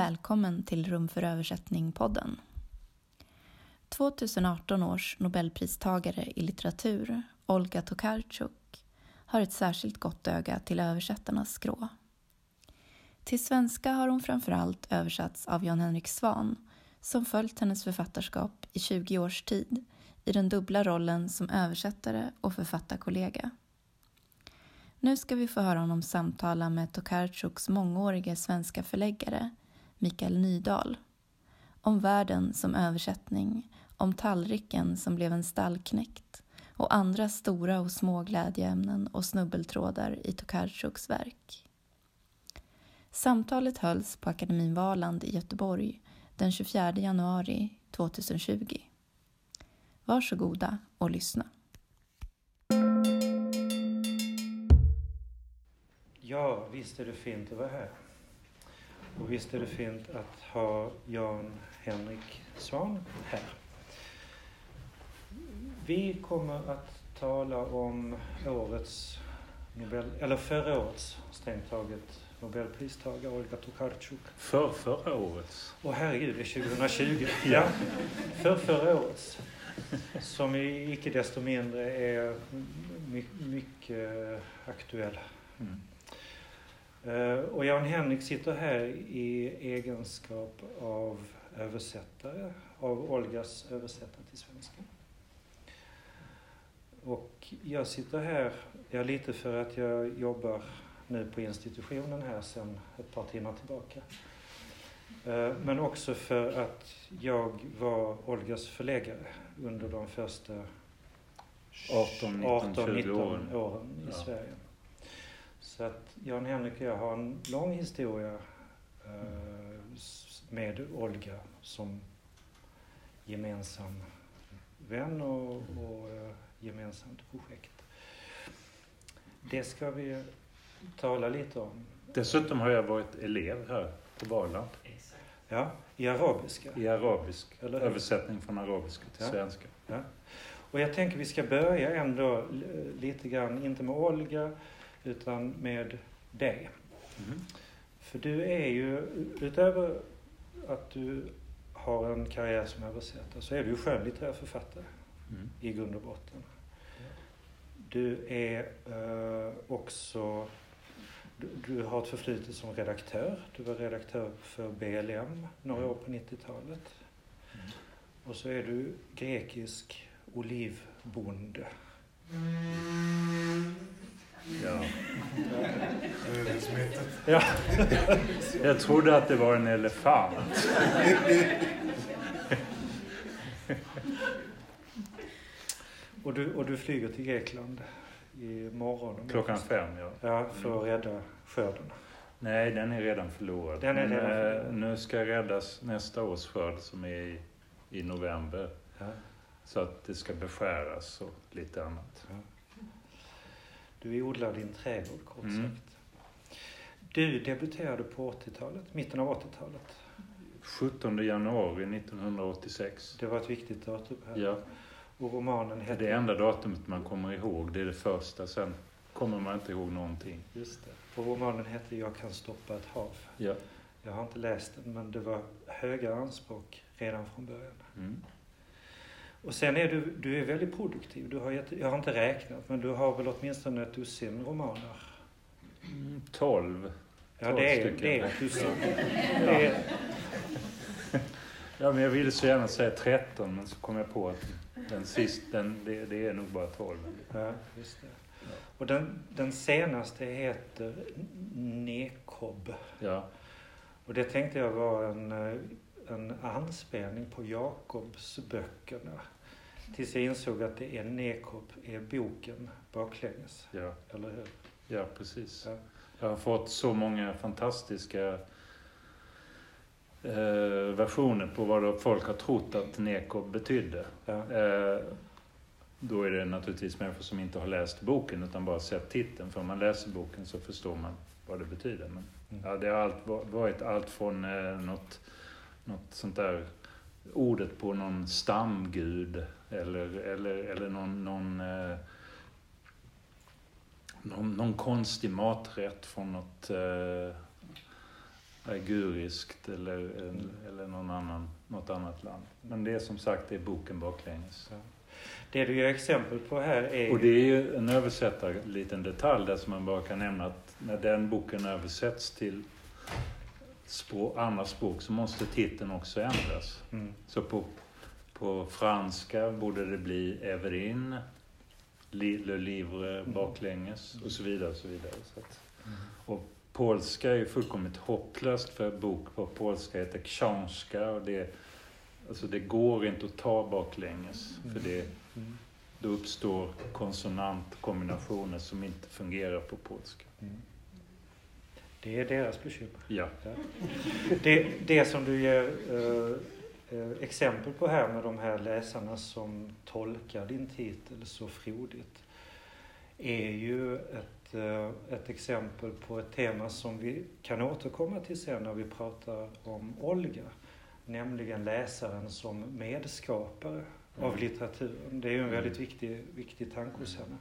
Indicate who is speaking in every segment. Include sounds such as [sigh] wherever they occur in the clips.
Speaker 1: välkommen till Rum för översättning-podden. 2018 års nobelpristagare i litteratur, Olga Tokarczuk, har ett särskilt gott öga till översättarnas skrå. Till svenska har hon framförallt översatts av Jan-Henrik Svan som följt hennes författarskap i 20 års tid i den dubbla rollen som översättare och författarkollega. Nu ska vi få höra honom samtala med Tokarczuks mångårige svenska förläggare Mikael Nydahl om världen som översättning, om tallriken som blev en stallknäckt och andra stora och små glädjeämnen och snubbeltrådar i Tokarczuks verk. Samtalet hölls på Akademin Valand i Göteborg den 24 januari 2020. Varsågoda och lyssna.
Speaker 2: Ja, visst är det fint att vara här. Och visst är det fint att ha Jan Henrik Svan här. Vi kommer att tala om årets Nobel, eller förra årets strängt taget Nobelpristagare Olga Tokarczuk.
Speaker 3: För förra årets?
Speaker 2: Åh herregud, det är 2020. [laughs] ja, för förra årets. Som icke desto mindre är mycket, mycket aktuell. Mm. Uh, och Jan Henrik sitter här i egenskap av översättare, av Olgas översättare till svenska. Och jag sitter här, ja, lite för att jag jobbar nu på institutionen här sedan ett par timmar tillbaka. Uh, men också för att jag var Olgas förläggare under de första
Speaker 3: 18, 19, 18, 19
Speaker 2: åren, åren i ja. Sverige. Så att Jan Henrik och jag har en lång historia eh, med Olga som gemensam vän och, och eh, gemensamt projekt. Det ska vi tala lite om.
Speaker 3: Dessutom har jag varit elev här på Valand.
Speaker 2: Ja, i arabiska.
Speaker 3: I arabisk. Eller översättning från arabiska till ja. svenska.
Speaker 2: Ja. Och jag tänker vi ska börja ändå lite grann, inte med Olga, utan med dig. Mm. För du är ju, utöver att du har en karriär som översättare, så är du ju skönlitterär författare mm. i grund och botten. Du är uh, också, du, du, har ett förflutet som redaktör. Du var redaktör för BLM några år på 90-talet. Mm. Och så är du grekisk olivbonde. Mm.
Speaker 3: Ja. ja. [laughs] Jag trodde att det var en elefant. [laughs]
Speaker 2: och, du, och du flyger till Grekland i morgon?
Speaker 3: Klockan fem, ja.
Speaker 2: Ja, för att rädda skörden.
Speaker 3: Nej, den är redan förlorad.
Speaker 2: Den är redan
Speaker 3: Men,
Speaker 2: förlorad.
Speaker 3: Eh, nu ska räddas nästa års skörd som är i, i november. Ja. Så att det ska beskäras och lite annat. Ja.
Speaker 2: Du odlar din trädgård kort mm. sagt. Du debuterade på 80-talet, mitten av 80-talet.
Speaker 3: 17 januari 1986.
Speaker 2: Det var ett viktigt datum här.
Speaker 3: Ja.
Speaker 2: Och romanen hette...
Speaker 3: Det enda datumet man kommer ihåg, det är det första. Sen kommer man inte ihåg någonting.
Speaker 2: Just det. Och romanen hette Jag kan stoppa ett hav.
Speaker 3: Ja.
Speaker 2: Jag har inte läst den, men det var höga anspråk redan från början. Mm. Och sen är du, du är väldigt produktiv. Du har jag har inte räknat, men du har väl åtminstone ett dussin romaner?
Speaker 3: Mm, tolv.
Speaker 2: Ja, det är, det är ett dussin. [laughs]
Speaker 3: Ja, men jag ville så gärna säga 13, men så kom jag på att den sist, den, det, det är nog bara 12.
Speaker 2: Ja, just det. Och den, den senaste heter Nekob.
Speaker 3: Ja.
Speaker 2: Och det tänkte jag var en eh, en anspelning på Jakobsböckerna. Tills jag insåg att det är Nekop är boken baklänges.
Speaker 3: Ja.
Speaker 2: Eller hur?
Speaker 3: Ja, precis. Ja. Jag har fått så många fantastiska eh, versioner på vad folk har trott att Nekop betydde. Ja. Eh, då är det naturligtvis människor som inte har läst boken utan bara sett titeln. För om man läser boken så förstår man vad det betyder. Men, mm. ja, det har allt, varit allt från eh, något något sånt där ordet på någon stamgud eller, eller, eller någon, någon, eh, någon, någon konstig maträtt från något... Eh, aiguriskt eller, eller någon annan, något annat land. Men det är som sagt det är boken baklänges.
Speaker 2: Det du ger exempel på här är...
Speaker 3: Och det är ju en översättare, liten detalj där som man bara kan nämna att när den boken översätts till språk, andra språk så måste titeln också ändras. Mm. Så på, på franska borde det bli Everin, Le Livre mm. baklänges och så vidare. Och så vidare. Så att, mm. Och polska är ju fullkomligt hopplöst för bok på polska heter książka och det, alltså det går inte att ta baklänges för det, mm. då uppstår konsonantkombinationer som inte fungerar på polska.
Speaker 2: Det är deras bekymmer.
Speaker 3: Ja.
Speaker 2: Det, det som du ger uh, exempel på här med de här läsarna som tolkar din titel så frodigt är ju ett, uh, ett exempel på ett tema som vi kan återkomma till sen när vi pratar om Olga. Nämligen läsaren som medskapare mm. av litteraturen. Det är ju en väldigt viktig, viktig tanke hos henne.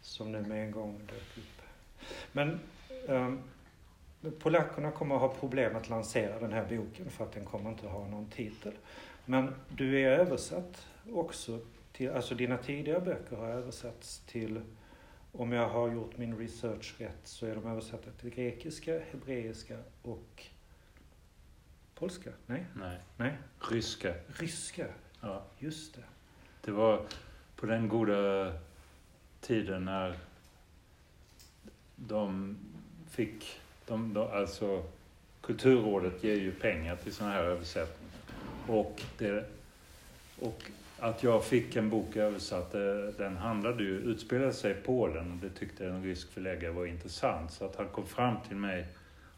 Speaker 2: Som nu med en gång dök upp. Men um, Polackerna kommer att ha problem att lansera den här boken för att den kommer inte ha någon titel. Men du är översatt också till, alltså dina tidigare böcker har översatts till, om jag har gjort min research rätt, så är de översatta till grekiska, hebreiska och polska? Nej?
Speaker 3: Nej.
Speaker 2: Nej?
Speaker 3: Ryska.
Speaker 2: Ryska,
Speaker 3: ja.
Speaker 2: just det.
Speaker 3: Det var på den goda tiden när de fick, de, de, alltså Kulturrådet ger ju pengar till sådana här översättningar. Och, det, och att jag fick en bok översatt, den handlade ju, utspelade sig i Polen och det tyckte en rysk förläggare var intressant. Så att han kom fram till mig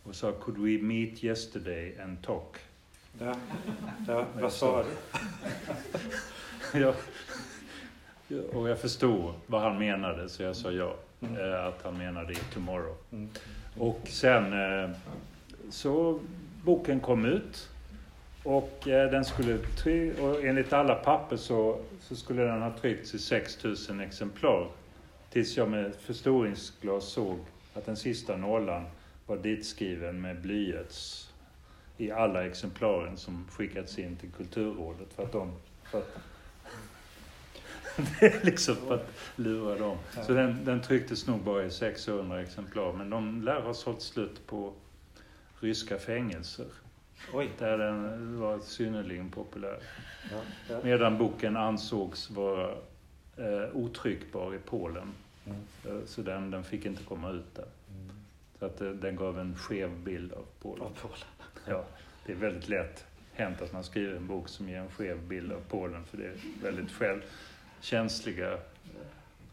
Speaker 3: och sa Could we meet yesterday and talk?
Speaker 2: Ja, ja vad sa du? [laughs]
Speaker 3: ja, och jag förstod vad han menade så jag sa ja. Mm. Eh, att han menade i tomorrow. Mm. Och sen eh, så boken kom ut och eh, den skulle och enligt alla papper så, så skulle den ha tryckts i 6000 exemplar. Tills jag med förstoringsglas såg att den sista nollan var ditskriven med blyerts i alla exemplaren som skickats in till Kulturrådet för att de för att [laughs] det är liksom för att lura dem. Så den, den trycktes nog bara i 600 exemplar, men de lär ha sålt slut på ryska fängelser. Oj. Där den var synnerligen populär. Ja, ja. Medan boken ansågs vara eh, otryckbar i Polen. Mm. Eh, så den, den fick inte komma ut där. Mm. Så att eh, den gav en skev bild av Polen.
Speaker 2: Av Polen. [laughs]
Speaker 3: Ja, det är väldigt lätt hänt att man skriver en bok som ger en skev bild av Polen för det är väldigt själv känsliga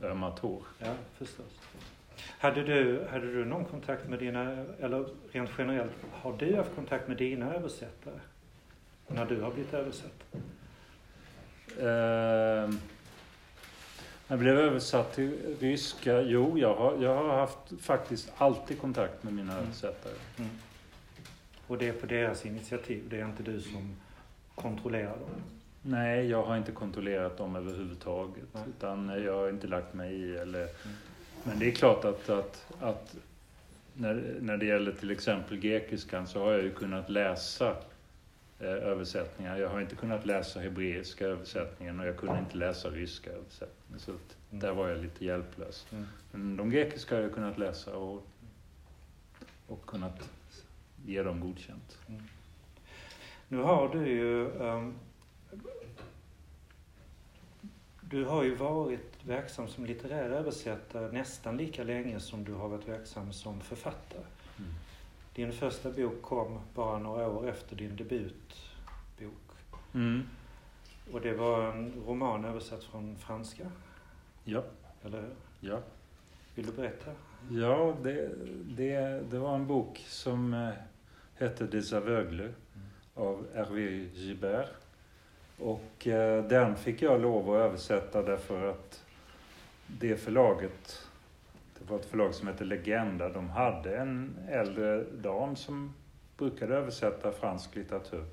Speaker 3: ömma tår.
Speaker 2: Ja, förstås. Hade du, hade du någon kontakt med dina, eller rent generellt, har du haft kontakt med dina översättare? När du har blivit översatt?
Speaker 3: Uh, jag blev översatt till ryska. Jo, jag har, jag har haft faktiskt alltid kontakt med mina mm. översättare. Mm.
Speaker 2: Och det är på deras initiativ? Det är inte du som kontrollerar dem?
Speaker 3: Nej, jag har inte kontrollerat dem överhuvudtaget. Nej. Utan jag har inte lagt mig i eller... Mm. Men det är klart att, att, att när, när det gäller till exempel grekiskan så har jag ju kunnat läsa eh, översättningar. Jag har inte kunnat läsa hebreiska översättningen och jag kunde inte läsa ryska översättningen. Så att, mm. där var jag lite hjälplös. Mm. Men de grekiska har jag kunnat läsa och, och kunnat ge dem godkänt. Mm.
Speaker 2: Nu har du ju um du har ju varit verksam som litterär översättare nästan lika länge som du har varit verksam som författare. Mm. Din första bok kom bara några år efter din debutbok. Mm. Och det var en roman översatt från franska.
Speaker 3: Ja.
Speaker 2: Eller hur?
Speaker 3: Ja.
Speaker 2: Vill du berätta?
Speaker 3: Ja, det, det, det var en bok som eh, hette Des aveugles mm. av Hervé Gibert. Och eh, den fick jag lov att översätta därför att det förlaget, det var ett förlag som hette Legenda, de hade en äldre dam som brukade översätta fransk litteratur.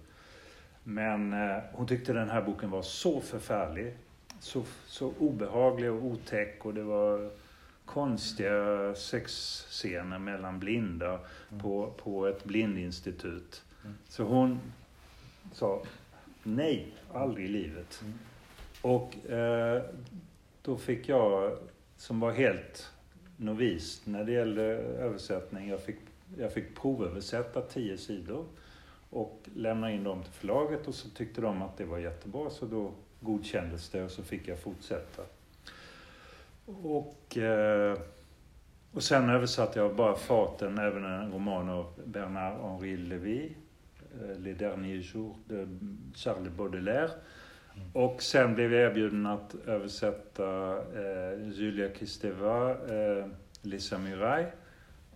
Speaker 3: Men eh, hon tyckte den här boken var så förfärlig, så, så obehaglig och otäck och det var konstiga sexscener mellan blinda
Speaker 2: Mm.
Speaker 3: på, på ett blindinstitut.
Speaker 2: Mm.
Speaker 3: Så hon sa nej, aldrig i livet.
Speaker 2: Mm.
Speaker 3: Och eh, då fick jag, som var helt novis när det gällde översättning, jag fick, jag fick provöversätta tio sidor och lämna in dem till förlaget och så tyckte de att det var jättebra så då godkändes det och så fick jag fortsätta. Och, eh, och sen översatte jag bara farten även en roman av Bernard-Henri Lévy, eh, Eh, Les derniers jours de Charles Baudelaire. Och sen blev jag erbjuden att översätta eh, Julia Kristeva, eh, Les Samurai.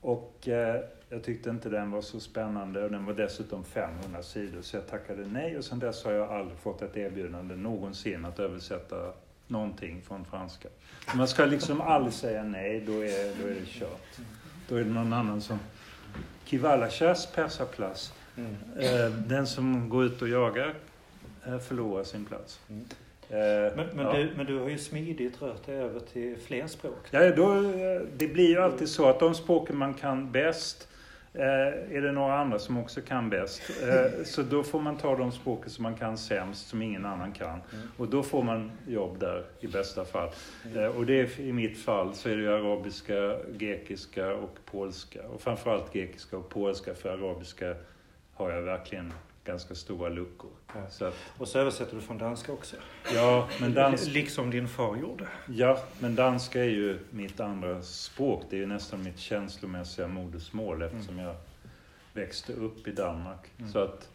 Speaker 3: Och eh, jag tyckte inte den var så spännande och den var dessutom 500 sidor så jag tackade nej och sen dess har jag aldrig fått ett erbjudande någonsin att översätta någonting från franska. Man ska liksom aldrig säga nej, då är, då är det kört. Då är det någon annan som... Qui va la chasse persa place.
Speaker 2: Mm.
Speaker 3: Eh, Den som går ut och jagar eh, förlorar sin plats.
Speaker 2: Mm.
Speaker 3: Eh,
Speaker 2: Men, men,
Speaker 3: ja.
Speaker 2: du, men du har ju smidigt rört dig över till fler språk.
Speaker 3: Ja, då, det blir ju alltid så att de språken man kan bäst är det några andra som också kan bäst. [laughs] Så då får man ta de språken som man kan sämst, som ingen annan kan.
Speaker 2: Mm.
Speaker 3: Och då får man jobb där i bästa fall. Eh, och det är, i mitt fall så är det ju arabiska, grekiska och polska. Och framförallt grekiska och polska, för arabiska har jag verkligen ganska stora luckor.
Speaker 2: Ja.
Speaker 3: Så att,
Speaker 2: Och så översätter du från danska också.
Speaker 3: ja, men dans,
Speaker 2: Liksom din far gjorde.
Speaker 3: Ja, men danska är ju mitt andra språk. Det är ju nästan mitt känslomässiga modersmål eftersom jag växte upp i Danmark.
Speaker 2: Mm.
Speaker 3: Så att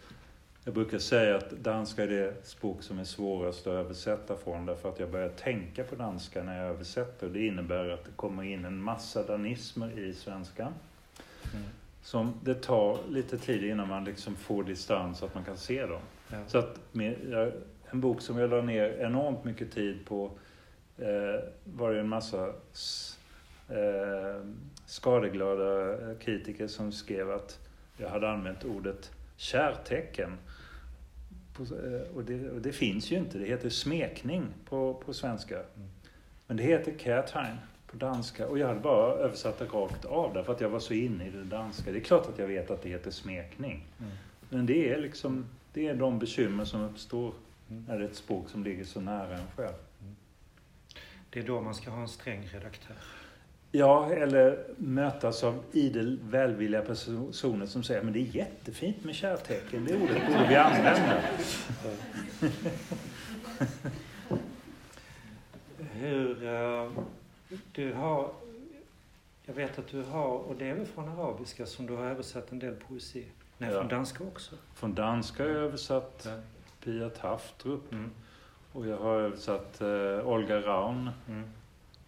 Speaker 3: jag brukar säga att danska är det språk som är svårast att översätta från därför att jag börjar tänka på danska när jag översätter. Det innebär att det kommer in en massa danismer i svenskan.
Speaker 2: Mm.
Speaker 3: Som det tar lite tid innan man liksom får distans så att man kan se dem.
Speaker 2: Ja.
Speaker 3: Så att med, en bok som jag la ner enormt mycket tid på eh, var det en massa eh, skadeglada kritiker som skrev att jag hade använt ordet kärtecken. På, eh, och, det, och det finns ju inte, det heter smekning på, på svenska. Men det heter kärtegn på danska och jag hade bara översatt det rakt av därför att jag var så inne i det danska. Det är klart att jag vet att det heter smekning.
Speaker 2: Mm.
Speaker 3: Men det är liksom, det är de bekymmer som uppstår
Speaker 2: Mm.
Speaker 3: när det är ett språk som ligger så nära en själv.
Speaker 2: Det är då man ska ha en sträng redaktör.
Speaker 3: Ja, eller mötas av idel välvilliga personer som säger men det är jättefint med kärtecken, det ordet borde vi använda. [laughs]
Speaker 2: Hur... eh, du har... Jag vet att du har, och det är väl från arabiska som du har översatt en del poesi? Nej,
Speaker 3: Ja.
Speaker 2: från danska också.
Speaker 3: Från danska har jag översatt Pia Taftrup
Speaker 2: Mm.
Speaker 3: och jag har översatt eh, Olga Raun
Speaker 2: Mm.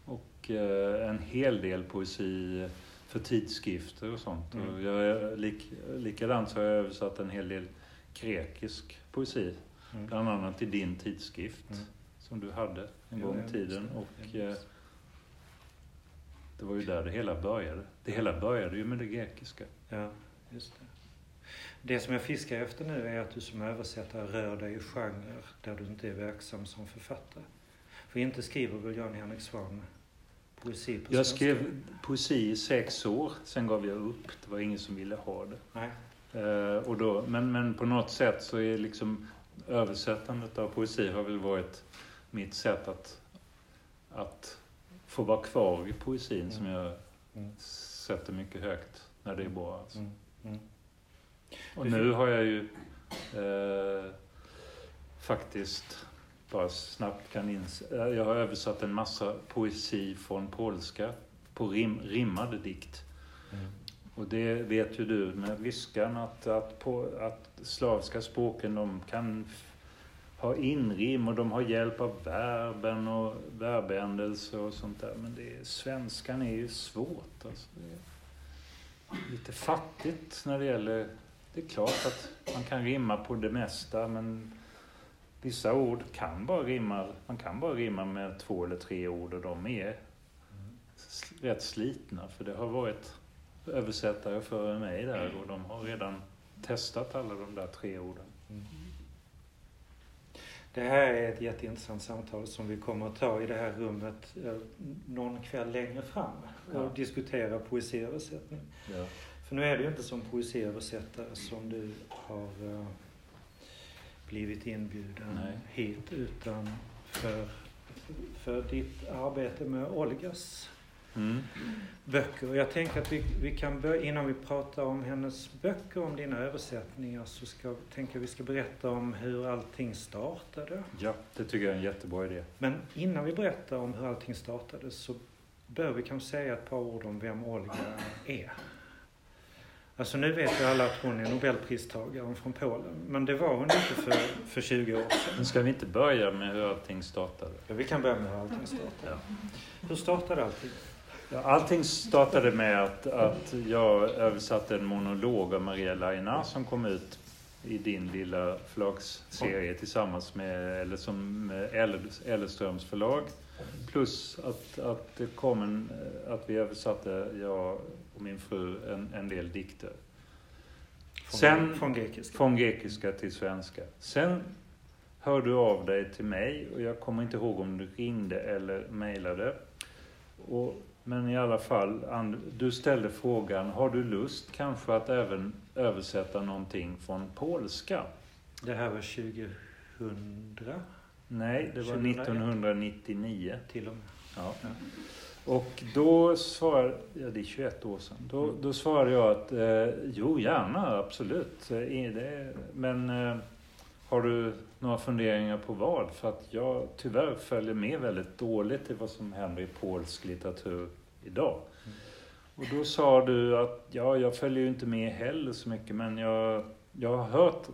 Speaker 3: och eh, en hel del poesi för tidskrifter och sånt.
Speaker 2: Mm.
Speaker 3: Och jag, lik, likadant så har jag översatt en hel del grekisk poesi,
Speaker 2: Mm.
Speaker 3: bland annat i din tidskrift
Speaker 2: Mm.
Speaker 3: som du hade en
Speaker 2: Ja,
Speaker 3: gång
Speaker 2: ja,
Speaker 3: i tiden. Och
Speaker 2: Ja,
Speaker 3: eh, det var ju där det hela började. Det hela började ju med det grekiska.
Speaker 2: Ja, just det. Det som jag fiskar efter nu är att du som översättare rör dig i genrer där du inte är verksam som författare. För inte skriver väl Jan-Henrik Svan poesi på
Speaker 3: Jag
Speaker 2: svenska?
Speaker 3: skrev poesi i sex år, sen gav jag upp. Det var ingen som ville ha det.
Speaker 2: Nej.
Speaker 3: Eh, och då, men, men på något sätt så är liksom översättandet av poesi har väl varit mitt sätt att, att få vara kvar i poesin som jag
Speaker 2: Mm.
Speaker 3: sätter mycket högt när det är bra. Alltså.
Speaker 2: Mm. Mm.
Speaker 3: Och nu har jag ju eh, faktiskt bara snabbt kan inse... eh, Jag har översatt en massa poesi från polska på rim, rimmade dikt.
Speaker 2: Mm.
Speaker 3: Och det vet ju du med viskan att, att, på, att slaviska språken de kan har inrim och de har hjälp av verben och verbändelse och sånt där. Men det är, svenskan är ju svårt. Alltså. Det är lite fattigt när det gäller... Det är klart att man kan rimma på det mesta men vissa ord kan bara rimma, man kan bara rimma med två eller tre ord och de är rätt slitna för det har varit översättare före mig där och de har redan testat alla de där tre orden. Mm.
Speaker 2: Det här är ett jätteintressant samtal som vi kommer att ta i det här rummet eh, någon kväll längre fram och ja. diskutera poesiöversättning. Ja. För nu är det ju inte som poesiöversättare som du har uh, blivit inbjuden Nej. hit utan för, för ditt arbete med Olgas mm. böcker. Jag tänker att vi, vi kan börja, innan vi pratar om hennes böcker, om dina översättningar, så ska, tänker vi ska berätta om hur allting startade.
Speaker 3: Ja, det tycker jag är en jättebra idé.
Speaker 2: Men innan vi berättar om hur allting startade så bör vi kanske säga ett par ord om vem Olga är. Alltså nu vet ju alla att hon är Nobelpristagaren från Polen. Men det var hon inte för, för 20 år sedan.
Speaker 3: Men ska vi inte börja med hur allting startade?
Speaker 2: Ja, vi kan börja med hur allting startade. Ja. Hur startade allting?
Speaker 3: Allting startade med att, att jag översatte en monolog av Maria Laina som kom ut i din lilla förlagsserie tillsammans med, eller som med Elleströms förlag. Plus att, att det kom en, att vi översatte, jag och min fru, en, en del dikter.
Speaker 2: Från, Sen, från grekiska?
Speaker 3: Från grekiska till svenska. Sen hörde du av dig till mig och jag kommer inte ihåg om du ringde eller mejlade. Men i alla fall, du ställde frågan, har du lust kanske att även översätta någonting från polska?
Speaker 2: Det här var 2000?
Speaker 3: Nej, det var 2001. 1999.
Speaker 2: Till och med.
Speaker 3: Ja. ja. Och då svarade, ja det är 21 år sedan, då, mm. då svarade jag att eh, jo gärna, absolut. Eh, men eh, har du några funderingar på vad? För att jag tyvärr följer med väldigt dåligt i vad som händer i polsk litteratur idag. Mm. Och då sa du att ja, jag följer ju inte med heller så mycket men jag, jag har hört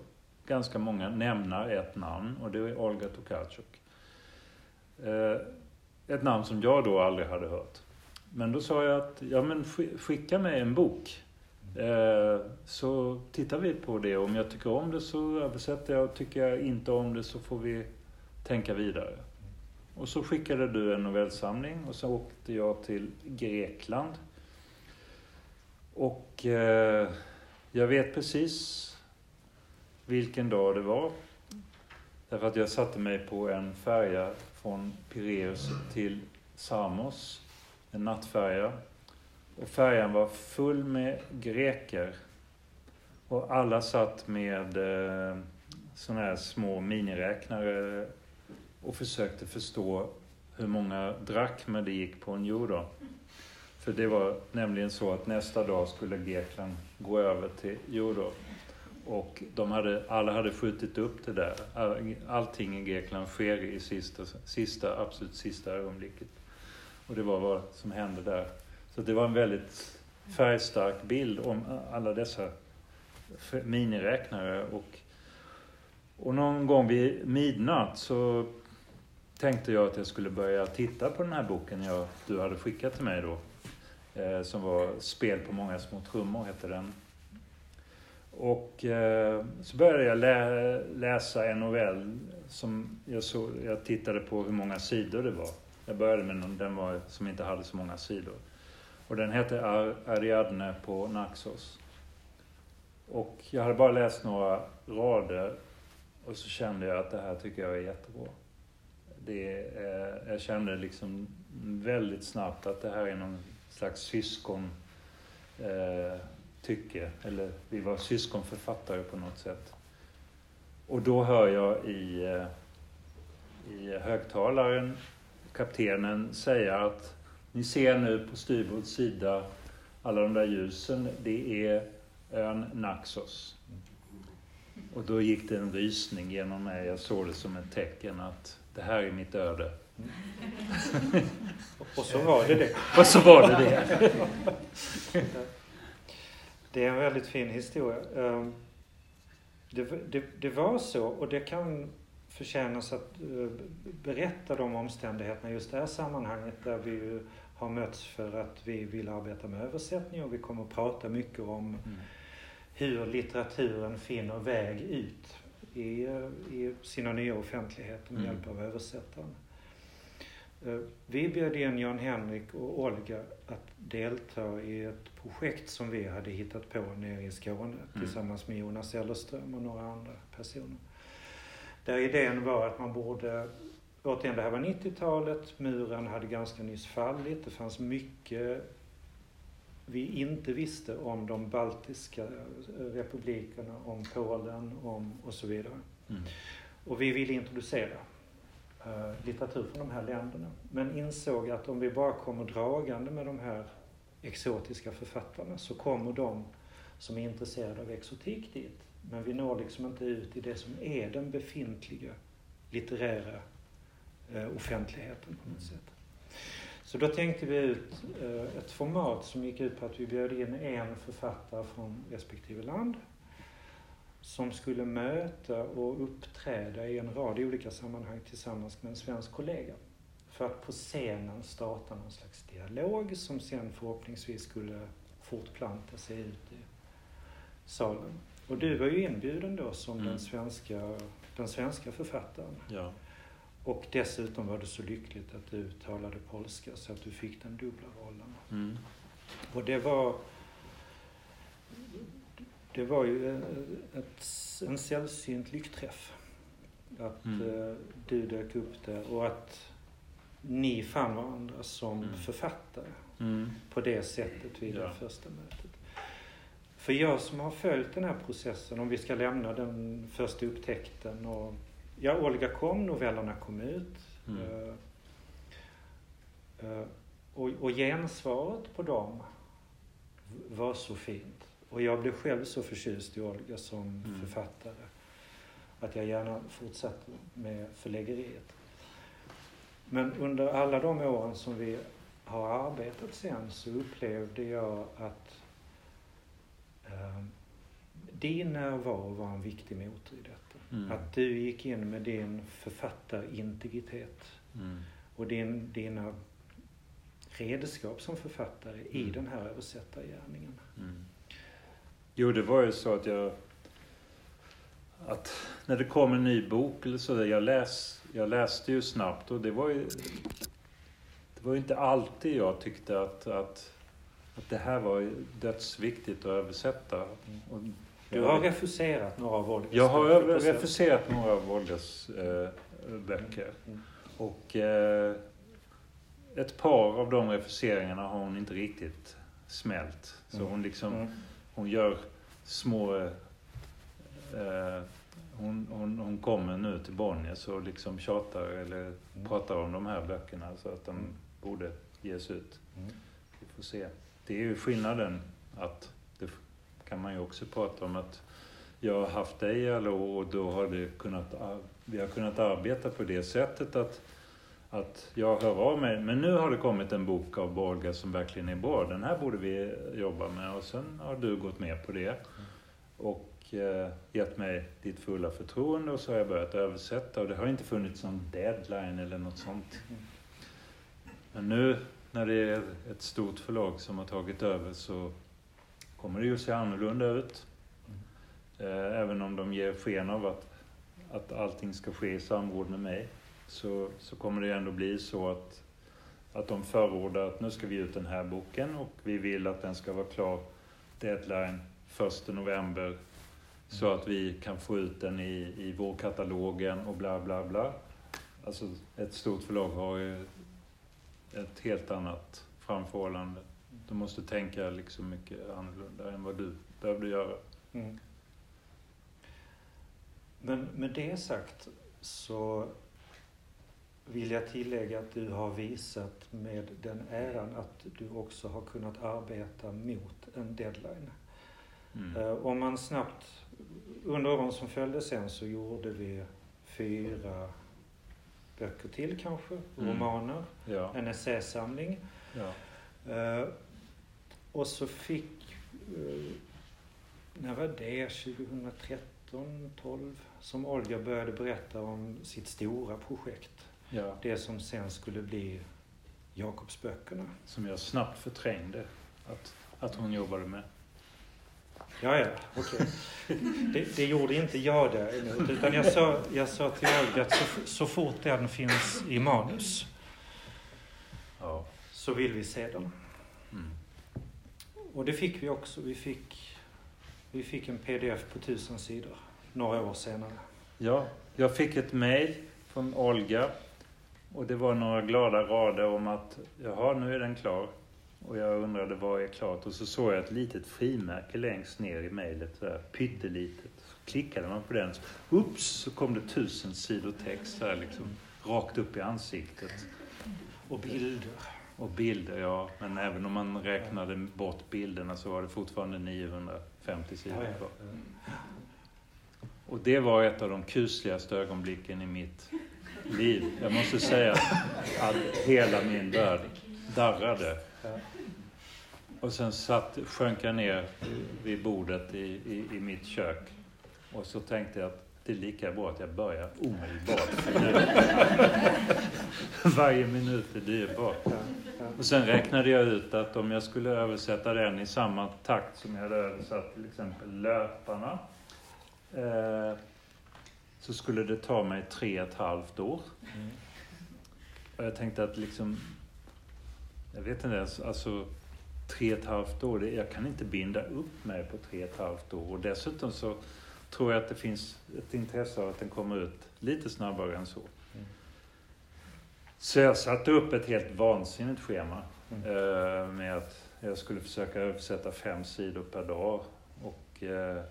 Speaker 3: ganska många nämna ett namn och det är Olga Tokarczuk. Eh, ett namn som jag då aldrig hade hört. Men då sa jag att, ja men skicka mig en bok. Eh, så tittar vi på det. Om jag tycker om det så översätter jag. Tycker jag inte om det så får vi tänka vidare. Och så skickade du en novellsamling och så åkte jag till Grekland. Och eh, jag vet precis vilken dag det var. Därför att jag satte mig på en färja från Pireus till Samos, en nattfärja. Och färjan var full med greker. Och alla satt med eh, sådana här små miniräknare och försökte förstå hur många drakmer det gick på en euro. För det var nämligen så att nästa dag skulle Grekland gå över till euro. Och de hade, alla hade skjutit upp det där. allting i Grekland sker i sista, sista, absolut sista ögonblicket. Och det var vad som hände där. Så det var en väldigt färgstark bild om alla dessa miniräknare. Och, och någon gång vid midnatt så tänkte jag att jag skulle börja titta på den här boken jag, du hade skickat till mig då. Eh, som var Spel på många små trummor, hette den. Och eh, så började jag lä läsa en novell som jag, så, jag tittade på hur många sidor det var. Jag började med någon den var, som inte hade så många sidor. Och den hette Ariadne på Naxos. Och jag hade bara läst några rader och så kände jag att det här tycker jag är jättebra. Det, eh, jag kände liksom väldigt snabbt att det här är någon slags syskon eh, tycke, eller vi var syskonförfattare på något sätt. Och då hör jag i, eh, i högtalaren kaptenen säga att ni ser nu på styrbord sida alla de där ljusen, det är ön Naxos. Och då gick det en rysning genom mig. Jag såg det som ett tecken att det här är mitt öde.
Speaker 2: Och så var det det. [laughs]
Speaker 3: Och så var det det.
Speaker 2: Det är en väldigt fin historia. Ehm, det, det, det var så och det kan förtjänas att eh, berätta de omständigheterna just det här sammanhanget där vi ju har mötts för att vi vill arbeta med översättning och vi kommer att prata mycket om mm. hur litteraturen finner väg ut i, i sina nya offentligheter med mm. hjälp av översättaren. Eh, vi bjöd in Jan-Henrik och Olga att delta i ett projekt som vi hade hittat på nere i Skåne mm. tillsammans med Jonas Ellerström och några andra personer. Där idén var att man borde, återigen det här var 90-talet, muren hade ganska nyss fallit, det fanns mycket vi inte visste om de baltiska republikerna, om Polen om, och så vidare. Mm. Och vi ville introducera uh, litteratur från de här länderna. Men insåg att om vi bara kommer dragande med de här exotiska författarna så kommer de som är intresserade av exotik dit. Men vi når liksom inte ut i det som är den befintliga litterära offentligheten på något sätt. Så då tänkte vi ut uh, ett format som gick ut på att vi bjöd in en författare från respektive land som skulle möta och uppträda i en rad olika sammanhang tillsammans med en svensk kollega. För att på scenen starta någon slags dialog som sen förhoppningsvis skulle fortplanta sig ut i salen. Och du var ju inbjuden då som mm. den, svenska, den svenska författaren.
Speaker 3: Ja.
Speaker 2: Och dessutom var det så lyckligt att du talade polska så att du fick den dubbla rollen. Mm. Och det var det var ju ett, en sällsynt lyckträff. Att mm. uh, du dök upp där och att ni fann varandra som mm. författare mm. på det sättet vid ja. det första mötet. För jag som har följt den här processen, om vi ska lämna den första upptäckten och ja, Olga kom, novellerna kom ut. Uh, uh, och, och gensvaret på dem var så fint. Och jag blev själv så förtjust i Olga som mm. författare att jag gärna fortsatte med förläggeriet. Men under alla de åren som vi har arbetat sen så upplevde jag att eh, din närvaro var en viktig motor i detta. Mm. Att du gick in med din författarintegritet mm. och din, dina redskap som författare i mm. den här översättargärningen. Mm.
Speaker 3: Jo, det var ju så att jag... Att när det kom en ny bok eller så, jag, läs, jag läste ju snabbt och det var ju... Det var ju inte alltid jag tyckte att, att, att det här var dödsviktigt att översätta. Och,
Speaker 2: du har refuserat några av Wolgas
Speaker 3: Jag har refuserat några av Wolgas äh, böcker. Mm. Och äh, ett par av de refuseringarna har hon inte riktigt smält. Så mm. hon liksom... Mm hon gör små... Eh, hon, hon, hon kommer nu till Bonniers och liksom tjatar eller pratar om de här böckerna så att de borde ges ut. Vi får se. Det är ju skillnaden att, kan man ju också prata om, att jag har haft dig i alla år och då har det kunnat, ah, vi har kunnat arbeta på det sättet att att jag hör av mig. Men nu har det kommit en bok av Borga som verkligen är bra. Den här borde vi jobba med. Och sen har du gått med på det. Och eh, gett mig ditt fulla förtroende och så har jag börjat översätta. Och det har inte funnits någon deadline eller något sånt. Men nu när det är ett stort förlag som har tagit över så kommer det ju se annorlunda ut. Eh, även om de ger sken av att, att allting ska ske i samråd med mig så, så kommer det ändå bli så att, att de förordar att nu ska vi ut den här boken och vi vill att den ska vara klar deadline 1 november så att vi kan få ut den i, i vårkatalogen och bla bla bla. Alltså ett stort förlag har ju ett helt annat framförhållande. Du måste tänka liksom mycket annorlunda än vad du behövde göra. Mm.
Speaker 2: Men med det sagt så vill jag tillägga att du har visat med den äran att du också har kunnat arbeta mot en deadline. Mm. Uh, om man snabbt, under åren som följde sen så gjorde vi fyra böcker till kanske, mm. romaner, ja. en essäsamling. Ja. Och så fick, uh, när var det, 2013, 12 som Olga började berätta om sitt stora projekt. Ja. Det som sen skulle bli Jakobsböckerna.
Speaker 3: Som jag snabbt förträngde att, att hon jobbade med.
Speaker 2: Ja, ja, okej. Okay. Det, det, gjorde inte jag däremot. Utan jag sa, jag sa till Olga att så, så fort den finns i manus ja. så vill vi se den. Och det fick vi också. Vi fick, vi fick en pdf på tusen sidor några år senare.
Speaker 3: Ja, jag fick ett mejl från Olga och det var några glada rader om att jaha, nu är den klar. Och jag undrade vad är klart? Och så såg jag ett litet frimärke längst ner i mejlet, pyttelitet. Så klickade man på den, så, ups, så kom det tusen sidor text här liksom, rakt upp i ansiktet.
Speaker 2: Och bilder.
Speaker 3: Och bilder, ja. Men även om man räknade bort bilderna så var det fortfarande 950 sidor kvar. Och det var ett av de kusligaste ögonblicken i mitt liv. Jag måste säga att hela min värld darrade. Och sen satt, sjönk jag ner vid bordet i, i, i mitt kök. Och så tänkte jag att det är lika bra att jag börjar omedelbart. [laughs] Varje minut är dyrbar. Och sen räknade jag ut att om jag skulle översätta den i samma takt som jag hade översatt till exempel Löparna eh, så skulle det ta mig tre och ett halvt år. Mm. Och jag tänkte att liksom, jag vet inte ens, alltså tre och ett halvt år, det, jag kan inte binda upp mig på tre och ett halvt år. Och dessutom så tror jag att det finns ett intresse av att den kommer ut lite snabbare än så. Så jag satte upp ett helt vansinnigt schema mm. eh, med att jag skulle försöka översätta fem sidor per dag. Och, eh,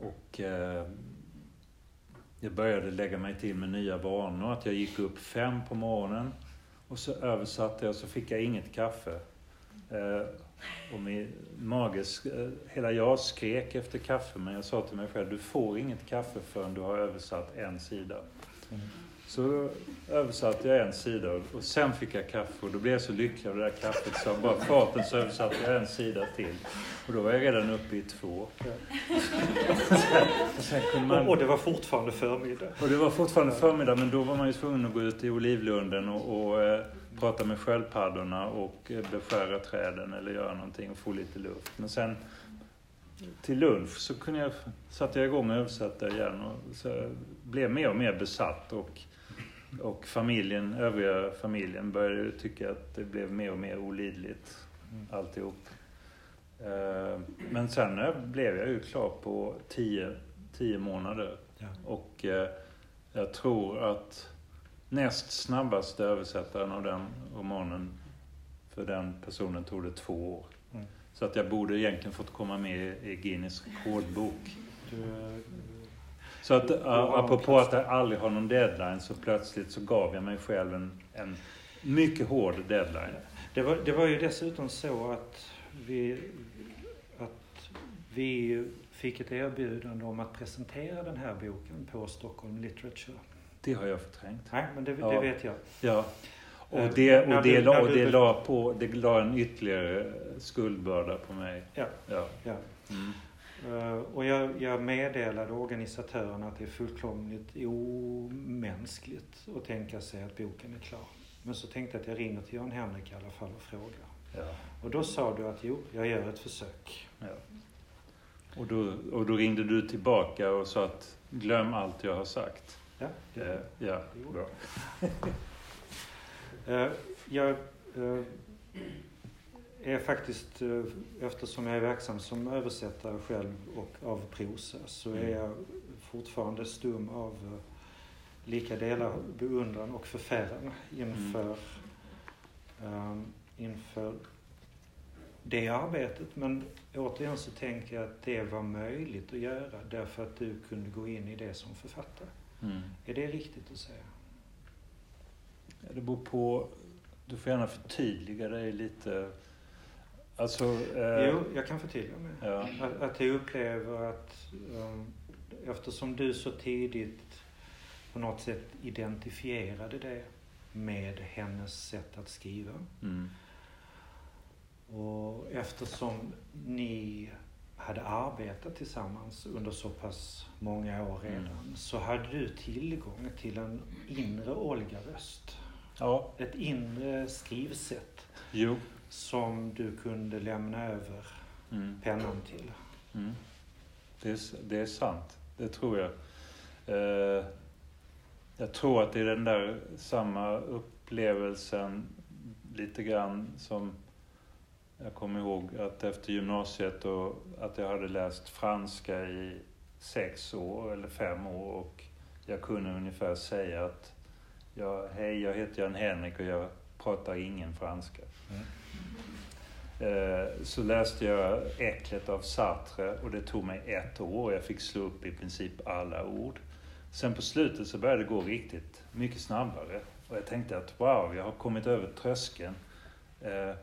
Speaker 3: och eh, jag började lägga mig till med nya vanor. Att jag gick upp fem på morgonen och så översatte jag och så fick jag inget kaffe. Och min mage, hela jag skrek efter kaffe men jag sa till mig själv, du får inget kaffe förrän du har översatt en sida. Mm. Så översatte jag en sida och sen fick jag kaffe och då blev jag så lycklig av det där kaffet så bara farten så översatte jag en sida till. Och då var jag redan uppe i två. [laughs]
Speaker 2: och, man... och det var fortfarande förmiddag?
Speaker 3: Och det var fortfarande förmiddag men då var man ju tvungen att gå ut i olivlunden och, och eh, prata med sköldpaddorna och eh, beskära träden eller göra någonting och få lite luft. Men sen till lunch så kunde jag, satte jag igång och översatte igen och så blev mer och mer besatt och och familjen, övriga familjen började tycka att det blev mer och mer olidligt mm. alltihop. Eh, men sen blev jag ju klar på tio, tio månader. Ja. Och eh, jag tror att näst snabbaste översättaren av den romanen, för den personen tog det två år. Mm. Så att jag borde egentligen fått komma med i Guinness rekordbok. Du, så att apropå att jag aldrig har någon deadline så plötsligt så gav jag mig själv en, en mycket hård deadline.
Speaker 2: Det var, det var ju dessutom så att vi, att vi fick ett erbjudande om att presentera den här boken på Stockholm Literature.
Speaker 3: Det har jag förträngt.
Speaker 2: Nej, men det, det ja. vet jag.
Speaker 3: Ja. Och eh, det, och det, la, och det, la på, det la en ytterligare skuldbörda på mig.
Speaker 2: Ja. ja. ja. Mm. Eh, och jag, jag meddelade organisatörerna att det är fullkomligt omänskligt att tänka sig att boken är klar. Men så tänkte jag att jag ringer till Jan Henrik i alla fall och frågar. Ja. Och då sa du att jo, jag gör ett försök. Ja.
Speaker 3: Och, då, och då ringde du tillbaka och sa att glöm allt jag har sagt.
Speaker 2: Ja,
Speaker 3: det, eh, ja bra.
Speaker 2: uh, jag, [laughs] uh, är faktiskt, eh, eftersom jag är verksam som översättare själv och av prosa, så är mm. jag fortfarande stum av eh, lika delar beundran och förfäran inför, mm. um, inför det arbetet. Men återigen så tänker jag att det var möjligt att göra därför att du kunde gå in i det som författare. Mm. Är det riktigt att säga?
Speaker 3: Det beror på, du får gärna förtydliga dig lite Alltså,
Speaker 2: eh, jo, jag kan förtydliga mig. Ja. Att, att jag upplever att um, eftersom du så tidigt på något sätt identifierade det med hennes sätt att skriva. Mm. Och eftersom ni hade arbetat tillsammans under så pass många år mm. redan mm. så hade du tillgång till en inre Olga-röst. Ja. Ett inre skrivsätt.
Speaker 3: Jo
Speaker 2: som du kunde lämna över mm. pennan till. Mm.
Speaker 3: Det, är, det är sant, det tror jag. Eh, jag tror att det är den där samma upplevelsen lite grann som jag kommer ihåg att efter gymnasiet och att jag hade läst franska i sex år eller fem år och jag kunde ungefär säga att ja, hej, jag heter Jan Henrik och jag pratar ingen franska. Mm. Eh, så läste jag Äcklet av Sartre och det tog mig ett år. Jag fick slå upp i princip alla ord. Sen på slutet så började det gå riktigt mycket snabbare. Och jag tänkte att wow, jag har kommit över tröskeln. Eh,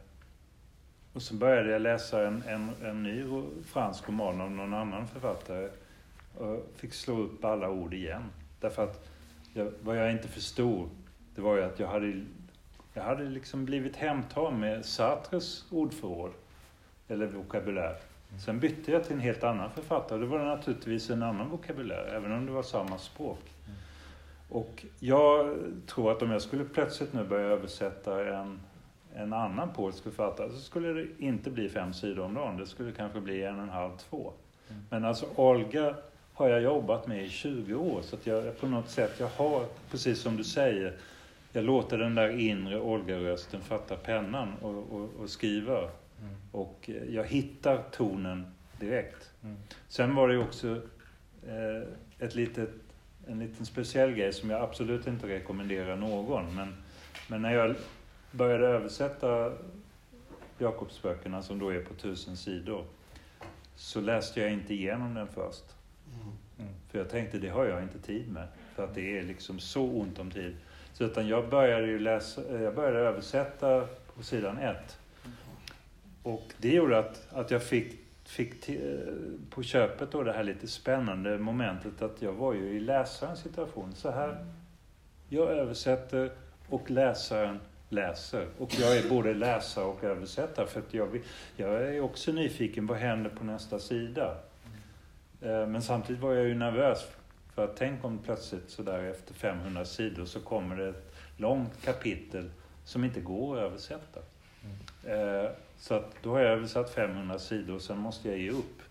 Speaker 3: och så började jag läsa en, en, en ny fransk roman av någon annan författare. Och fick slå upp alla ord igen. Därför att jag, vad jag inte förstod, det var ju att jag hade, jag hade liksom blivit hemtagen med Sartres ordförråd. Eller vokabulär. Sen bytte jag till en helt annan författare. Det var naturligtvis en annan vokabulär, även om det var samma språk. Och jag tror att om jag skulle plötsligt nu börja översätta en, en annan polsk författare så skulle det inte bli fem sidor om dagen. Det skulle kanske bli en och en halv, två. Mm. Men alltså Olga har jag jobbat med i 20 år så att jag på något sätt, jag har, precis som du säger, jag låter den där inre Olga-rösten fatta pennan och, och, och skriva. Mm. Och jag hittar tonen direkt. Mm. Sen var det också eh, ett litet en liten speciell grej som jag absolut inte rekommenderar någon. Men, men när jag började översätta Jakobsböckerna som då är på tusen sidor så läste jag inte igenom den först. Mm. För jag tänkte, det har jag inte tid med. För att det är liksom så ont om tid. Så utan jag började ju läsa, eh, jag började översätta på sidan ett. Och det gjorde att, att jag fick fick eh, på köpet då det här lite spännande momentet att jag var ju i läsarens situation. Så här, jag översätter och läsaren läser. Och jag är både läsare och översättare för att jag, jag är också nyfiken, vad händer på nästa sida? Eh, men samtidigt var jag ju nervös för att tänk om plötsligt sådär efter 500 sidor så kommer det ett långt kapitel som inte går att översätta. Mm. Så att då har jag översatt 500 sidor och sen måste jag ge upp.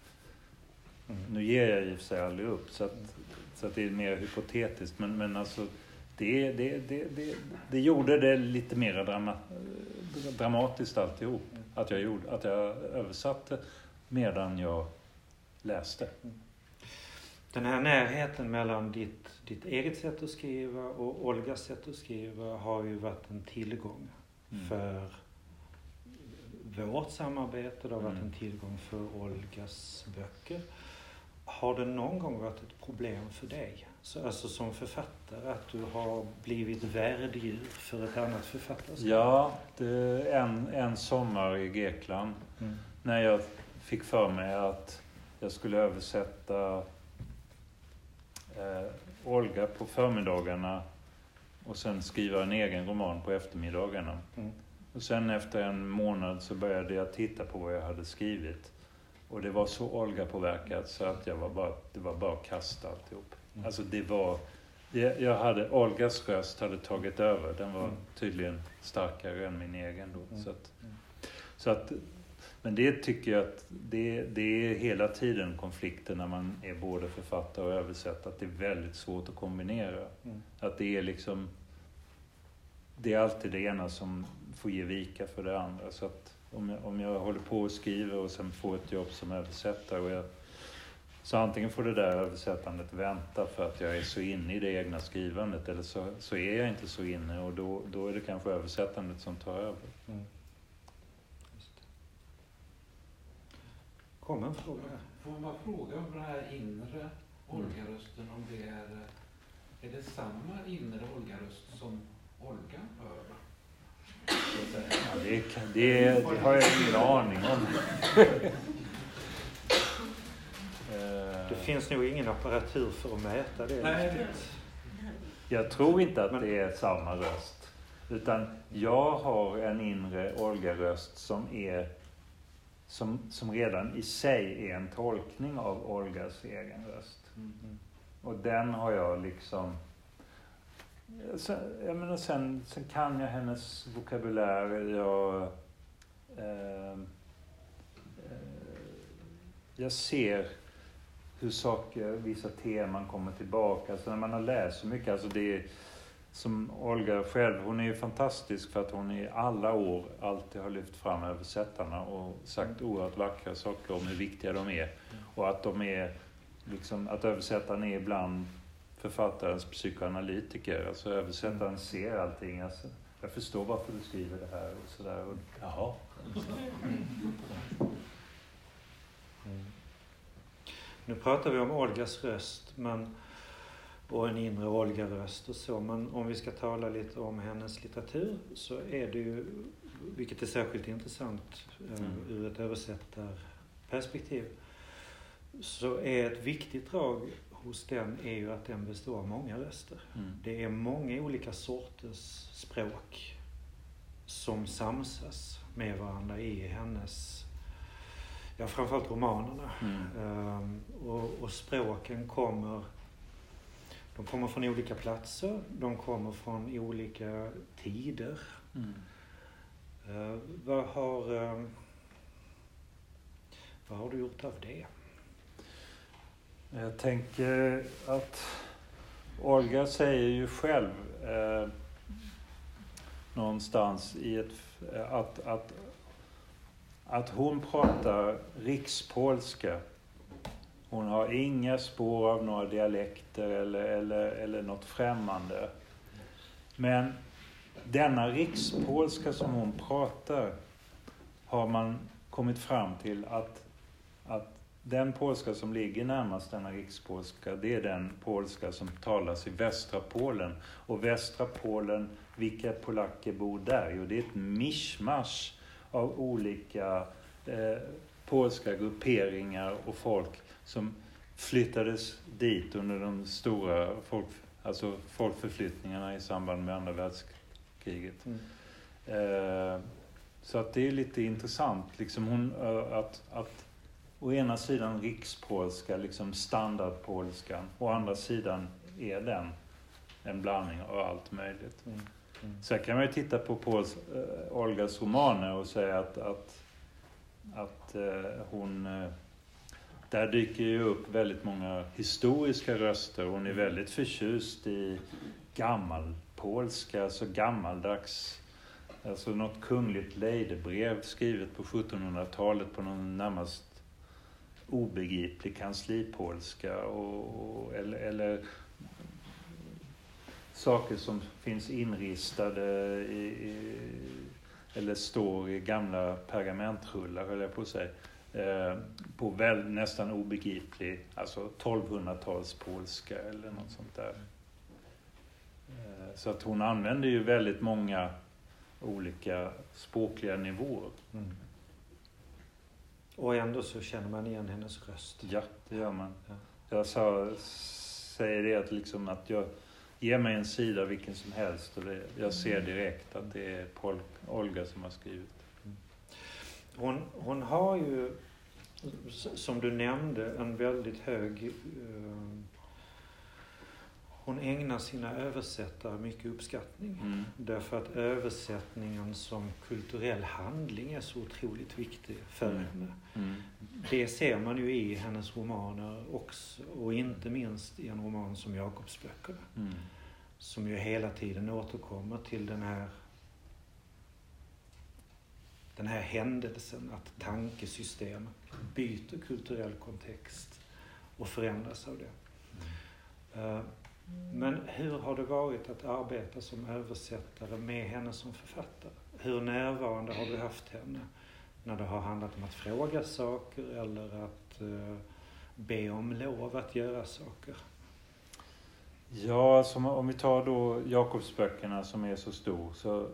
Speaker 3: Mm. Nu ger jag i och för sig aldrig upp så att, så att det är mer hypotetiskt men, men alltså det, det, det, det, det gjorde det lite mer drama, dramatiskt alltihop. Att jag, gjorde, att jag översatte medan jag läste.
Speaker 2: Den här närheten mellan ditt, ditt eget sätt att skriva och Olgas sätt att skriva har ju varit en tillgång mm. för vårt samarbete. Det har varit mm. en tillgång för Olgas böcker. Har det någon gång varit ett problem för dig, så, alltså som författare, att du har blivit värddjur för ett annat författarskap?
Speaker 3: Ja, det, en, en sommar i Grekland mm. när jag fick för mig att jag skulle översätta eh, Olga på förmiddagarna och sen skriva en egen roman på eftermiddagarna. Mm. Och sen efter en månad så började jag titta på vad jag hade skrivit. Och det var så Olga-påverkat så att jag var bara, det var bara att kasta alltihop. Mm. Alltså det var... Det, jag hade, Olgas röst hade tagit över. Den var mm. tydligen starkare än min egen då. Mm. Så att, mm. så att, men det tycker jag att det, det är hela tiden konflikten när man är både författare och översättare. Att det är väldigt svårt att kombinera. Mm. Att det är liksom... Det är alltid det ena som får ge vika för det andra. Så att om jag, om jag håller på och skriver och sen får ett jobb som översättare och jag, så antingen får det där översättandet vänta för att jag är så inne i det egna skrivandet eller så, så är jag inte så inne och då, då är det kanske översättandet som tar över. Mm.
Speaker 2: Kom en fråga.
Speaker 4: Får man fråga om den här inre Olga-rösten, om det är, är det samma inre Olga-röst som Olga hör?
Speaker 3: Ja, det, det, det, har jag ingen aning om. [laughs]
Speaker 2: det finns nog ingen apparatur för att mäta det. Nej.
Speaker 3: Jag tror inte att det är samma röst. Utan jag har en inre Olga-röst som är som, som redan i sig är en tolkning av Olgas egen röst. Mm. Och den har jag liksom Sen, jag menar, sen, sen kan jag hennes vokabulär. Jag, eh, eh, jag ser hur saker, vissa teman kommer tillbaka. Alltså när man har läst så mycket, alltså det är, som Olga själv, hon är ju fantastisk för att hon i alla år alltid har lyft fram översättarna och sagt oerhört vackra saker om hur viktiga de är. Och att de är liksom, att översättaren är ibland författarens psykoanalytiker. Alltså översättaren ser allting. Alltså, jag förstår varför du skriver det här och sådär. Och, jaha.
Speaker 2: Mm. Nu pratar vi om Olgas röst men, och en inre Olga-röst och så. Men om vi ska tala lite om hennes litteratur så är det ju, vilket är särskilt intressant eh, mm. ur ett översättarperspektiv, så är ett viktigt drag hos den är ju att den består av många röster. Mm. Det är många olika sorters språk som samsas med varandra i hennes, ja framförallt romanerna. Mm. Um, och, och, språken kommer, de kommer från olika platser, de kommer från olika tider. Mm. Uh, vad har um, vad har du gjort av det?
Speaker 3: Jag tänker att Olga säger ju själv eh, någonstans i ett, att, att, att hon pratar rikspolska. Hon har inga spår av några dialekter eller, eller, eller något främmande. Men denna rikspolska som hon pratar har man kommit fram till att, att den polska som ligger närmast denna rikspolska, det är den polska som talas i västra Polen. Och västra Polen, vilka polacker bor där? Jo, det är ett mischmasch av olika eh, polska grupperingar och folk som flyttades dit under de stora folk, alltså folkförflyttningarna i samband med andra världskriget. Mm. Eh, så att det är lite intressant, liksom hon, eh, att, att å ena sidan rikspolska, liksom standardpolskan. Å andra sidan är den en blandning av allt möjligt. Mm. Mm. Sen kan man ju titta på Pauls, äh, Olgas romaner och säga att, att, att äh, hon... Där dyker ju upp väldigt många historiska röster. Hon är väldigt förtjust i gammalpolska, alltså gammaldags Alltså något kungligt lejdebrev skrivet på 1700-talet på någon närmast obegriplig kanslipolska och, och, eller, eller saker som finns inristade i, i, eller står i gamla pergamentrullar, höll jag på att säga. Eh, på väl, nästan obegriplig, alltså 1200-talspolska eller något sånt där. Eh, så att hon använder ju väldigt många olika språkliga nivåer. Mm.
Speaker 2: Och ändå så känner man igen hennes röst.
Speaker 3: Ja, det gör man. Ja. Jag sa, säger det att, liksom att jag ger mig en sida vilken som helst och det, jag ser direkt att det är Pol, Olga som har skrivit.
Speaker 2: Hon, hon har ju, som du nämnde, en väldigt hög uh, hon ägnar sina översättare mycket uppskattning. Mm. Därför att översättningen som kulturell handling är så otroligt viktig för mm. henne. Mm. Det ser man ju i hennes romaner också och inte minst i en roman som Jakobsböckerna. Mm. Som ju hela tiden återkommer till den här den här händelsen att tankesystem byter kulturell kontext och förändras av det. Uh, men hur har det varit att arbeta som översättare med henne som författare? Hur närvarande har du haft henne när det har handlat om att fråga saker eller att uh, be om lov att göra saker?
Speaker 3: Ja, alltså om vi tar då Jakobsböckerna som är så stor så,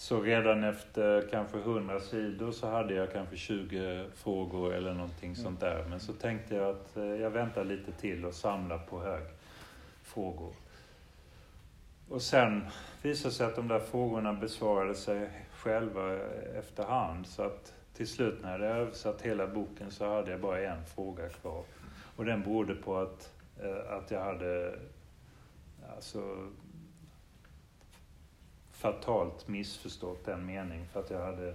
Speaker 3: så redan efter kanske 100 sidor så hade jag kanske 20 frågor eller någonting mm. sånt där. Men så tänkte jag att eh, jag väntar lite till och samlar på hög frågor. Och sen visade sig att de där frågorna besvarade sig själva efterhand. Så att till slut när jag hade översatt hela boken så hade jag bara en fråga kvar. Och den berodde på att, eh, att jag hade alltså, fatalt missförstått den meningen för att jag hade eh,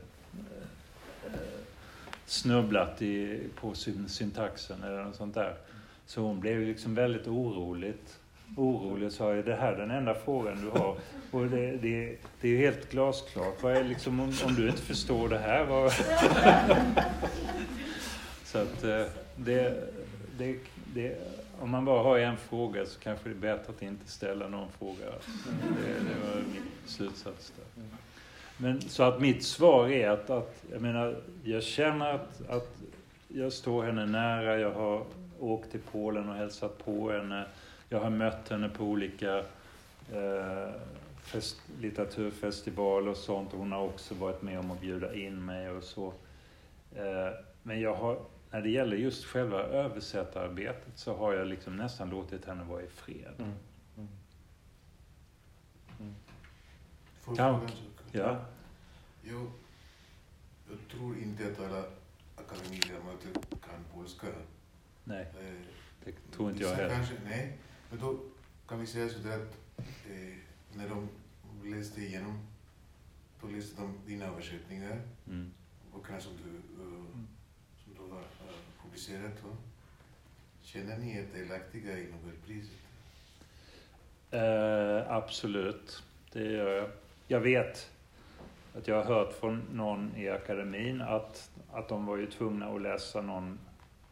Speaker 3: snubblat i, på syntaxen eller något sånt där. Så hon blev liksom väldigt oroligt orolig och sa är det här den enda frågan du har? Och det, det, det är helt glasklart. Vad är liksom, om, om du inte förstår det här, vad... [laughs] Så att eh, det, det, det, om man bara har en fråga så kanske det är bättre att inte ställa någon fråga. Det, det var min slutsats där. Men, så att mitt svar är att, att jag menar, jag känner att, att jag står henne nära. Jag har åkt till Polen och hälsat på henne. Jag har mött henne på olika eh, fest, litteraturfestivaler och sånt. Hon har också varit med om att bjuda in mig och så. Eh, men jag har, när det gäller just själva översättararbetet så har jag liksom nästan låtit henne vara i fred. Mm. Mm.
Speaker 5: Mm. Tack. Ja. Jo, jag tror inte att alla akademiledamöter kan polska.
Speaker 3: Nej, eh, det tror inte jag heller.
Speaker 5: Kanske, nej, men då kan vi säga sådär att eh, när de läste igenom, då läste de dina översättningar, mm. böckerna som du, uh, som du har Va? Känner ni er delaktiga i Nobelpriset?
Speaker 3: Uh, absolut, det gör jag. Jag vet att jag har hört från någon i akademin att, att de var ju tvungna att läsa någon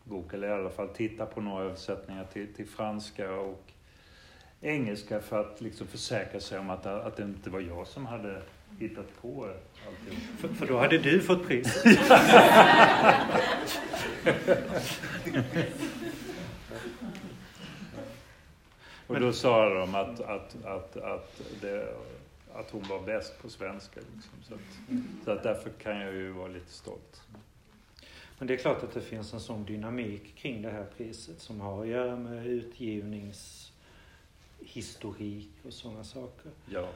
Speaker 3: bok, eller i alla fall titta på några översättningar till, till franska och engelska för att liksom försäkra sig om att, att det inte var jag som hade hittat på alltihop.
Speaker 2: För, för då hade du fått pris. [laughs] [laughs]
Speaker 3: och då sa de att, att, att, att det, att hon var bäst på svenska. Liksom. Så, att, så att därför kan jag ju vara lite stolt.
Speaker 2: Men det är klart att det finns en sån dynamik kring det här priset som har att göra med utgivningshistorik och sådana saker.
Speaker 3: Ja.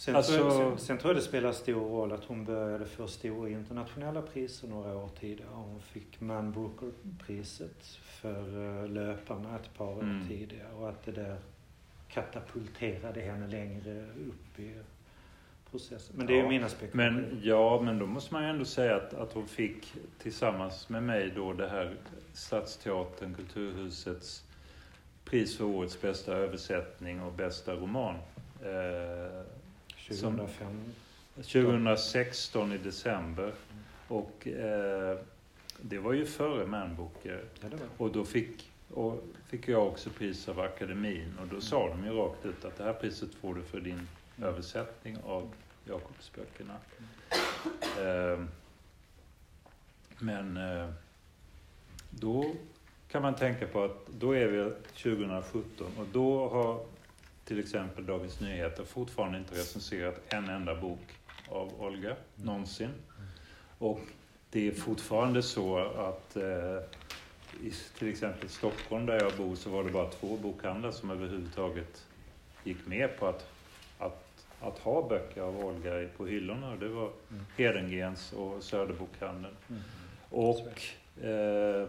Speaker 2: Sen, alltså... sen, sen, tror jag det spelar stor roll att hon började få stora internationella priser några år tidigare. Hon fick Man Booker-priset för eh, löparna ett par år mm. tidigare och att det där katapulterade henne längre upp i processen. Men det är ja, mina spekulationer.
Speaker 3: Men, ja, men då måste man ju ändå säga att, att hon fick tillsammans med mig då det här Stadsteatern, Kulturhusets pris för årets bästa översättning och bästa roman.
Speaker 2: Eh, 2005?
Speaker 3: 2016 i december. Och eh, det var ju före Manbooker. Ja, och då fick och fick jag också pris av akademin och då sa de ju rakt ut att det här priset får du för din översättning av Jakobsböckerna. Eh, men eh, då kan man tänka på att då är vi 2017 och då har till exempel Dagens Nyheter fortfarande inte recenserat en enda bok av Olga, någonsin. Och det är fortfarande så att eh, i till exempel Stockholm där jag bor så var det bara två bokhandlar som överhuvudtaget gick med på att, att, att ha böcker av Olga på hyllorna. Det var mm. Hedengrens och Söderbokhandeln. Mm. Och eh,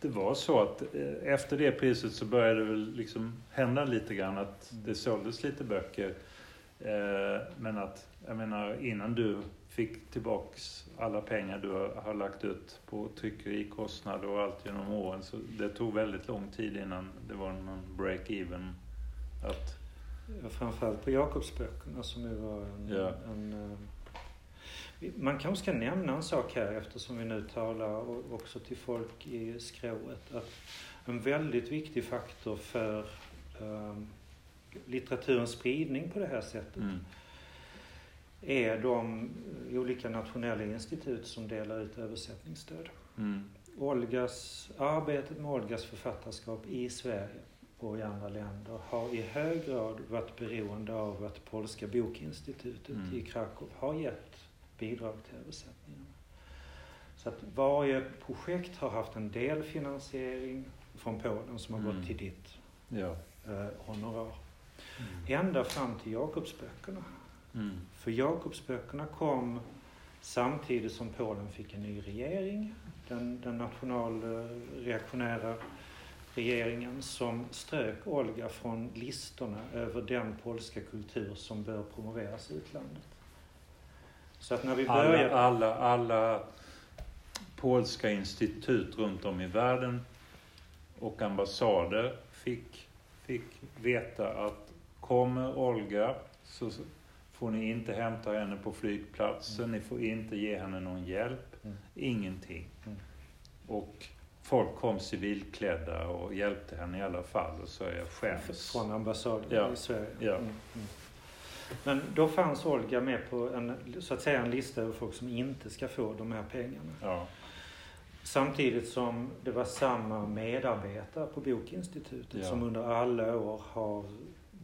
Speaker 3: det var så att eh, efter det priset så började det väl liksom hända lite grann att det såldes lite böcker. Eh, men att, jag menar innan du fick tillbaks alla pengar du har lagt ut på tryckerikostnader och allt genom åren. Så det tog väldigt lång tid innan det var någon break-even. Att...
Speaker 2: Ja, framförallt på Jakobsböckerna som ju var en, ja. en uh... man kanske ska nämna en sak här eftersom vi nu talar också till folk i skrået. Att en väldigt viktig faktor för um, litteraturens spridning på det här sättet mm är de olika nationella institut som delar ut översättningsstöd. Mm. Olgas, arbetet med Olgas författarskap i Sverige och i andra länder har i hög grad varit beroende av att Polska bokinstitutet mm. i Krakow har gett bidrag till översättningarna. Så att varje projekt har haft en delfinansiering från Polen som har mm. gått till ditt ja. eh, honorar. Mm. Ända fram till Jakobsböckerna Mm. För Jakobsböckerna kom samtidigt som Polen fick en ny regering. Den, den nationalreaktionära regeringen som strök Olga från listorna över den polska kultur som bör promoveras i utlandet.
Speaker 3: Så att när vi började... Alla, alla, alla polska institut runt om i världen och ambassader fick, fick veta att kommer Olga så får ni inte hämta henne på flygplatsen, mm. ni får inte ge henne någon hjälp, mm. ingenting. Mm. Och folk kom civilklädda och hjälpte henne i alla fall och så är jag skäms.
Speaker 2: Från ambassaden
Speaker 3: Ja.
Speaker 2: i Sverige.
Speaker 3: Ja.
Speaker 2: Men då fanns Olga med på en, så att säga en lista över folk som inte ska få de här pengarna.
Speaker 3: Ja.
Speaker 2: Samtidigt som det var samma medarbetare på Bokinstitutet
Speaker 3: Ja.
Speaker 2: som under alla år har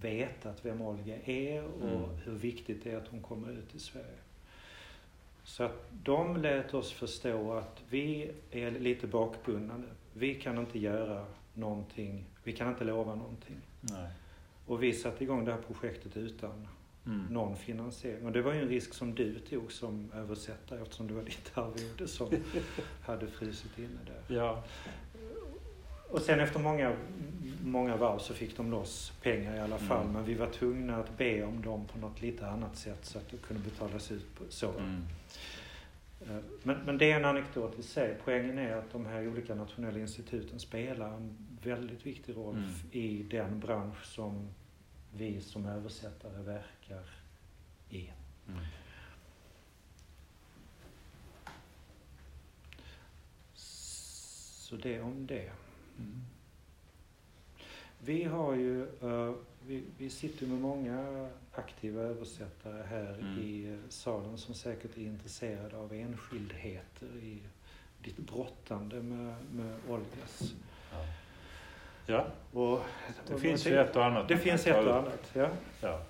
Speaker 2: vetat vem Olga är och
Speaker 3: Mm.
Speaker 2: hur viktigt det är att hon kommer ut i Sverige. Så att de lät oss förstå att vi är lite bakbundna. Vi kan inte göra någonting, vi kan inte lova någonting.
Speaker 3: Nej.
Speaker 2: Och vi satte igång det här projektet utan
Speaker 3: Mm.
Speaker 2: någon finansiering. Och det var ju en risk som du tog som översättare eftersom det var ditt arvode som [laughs] hade frusit inne där.
Speaker 3: Ja.
Speaker 2: Och sen efter många, många varv så fick de loss pengar i alla fall.
Speaker 3: Mm.
Speaker 2: Men vi var tvungna att be om dem på något lite annat sätt så att det kunde betalas ut på, så.
Speaker 3: Mm.
Speaker 2: Eh, Men, men det är en anekdot i sig. Poängen är att de här olika nationella instituten spelar en väldigt viktig roll
Speaker 3: Mm.
Speaker 2: i den bransch som vi som översättare verkar i.
Speaker 3: Mm.
Speaker 2: Så det om det.
Speaker 3: Mm.
Speaker 2: Vi har ju, eh, vi, vi sitter med många aktiva översättare här
Speaker 3: Mm.
Speaker 2: i salen som säkert är intresserade av enskildheter i ditt brottande med, med Olgas.
Speaker 3: Ja,
Speaker 2: Och,
Speaker 3: det
Speaker 2: och
Speaker 3: finns ju ett och annat.
Speaker 2: Det finns ett och annat, ja.
Speaker 3: Ja.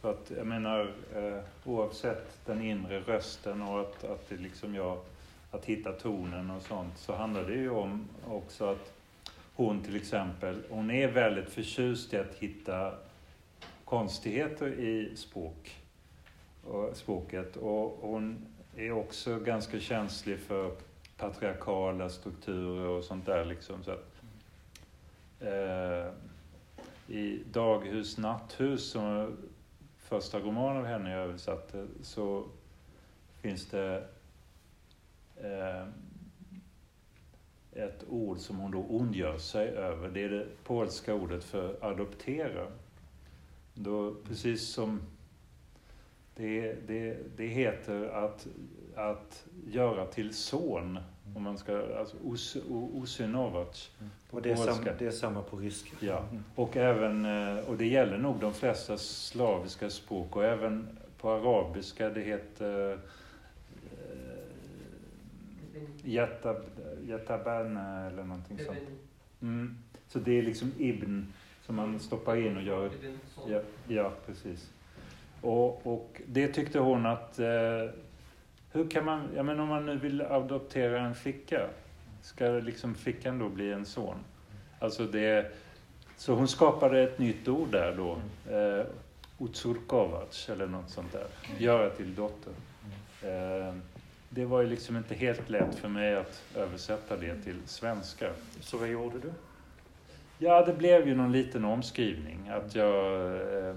Speaker 3: För att jag menar, eh, oavsett den inre rösten och att, att det liksom jag, att hitta tonen och sånt, så handlar det ju om också att hon till exempel, hon är väldigt förtjust i att hitta konstigheter i språk, och språket. Och hon är också ganska känslig för patriarkala strukturer och sånt där liksom. Så att, eh, I Daghus natthus, som är första roman av henne jag översatte, så finns det eh, ett ord som hon då ondgör sig över. Det är det polska ordet för adoptera. Då, precis som det, det, det heter att, att göra till son. Om man ska, alltså os, osynovac på
Speaker 2: Och det är, samma, det är samma på ryska.
Speaker 3: Ja, och även, eh, och det gäller nog de flesta slaviska språk och även på arabiska, det heter Jätab, Jätabana eller någonting sånt. Mm. Så det är liksom ibn som man stoppar in och gör Ja, ja precis. Och, och det tyckte hon att, eh, hur kan man, ja men om man nu vill adoptera en flicka, ska liksom flickan då bli en son? Alltså det, så hon skapade ett nytt ord där då, eh, Utsurkovac eller något sånt där, göra till dotter. Eh, det var ju liksom inte helt lätt för mig att översätta det till svenska.
Speaker 2: Så vad gjorde du?
Speaker 3: Ja, det blev ju någon liten omskrivning. Att jag, eh,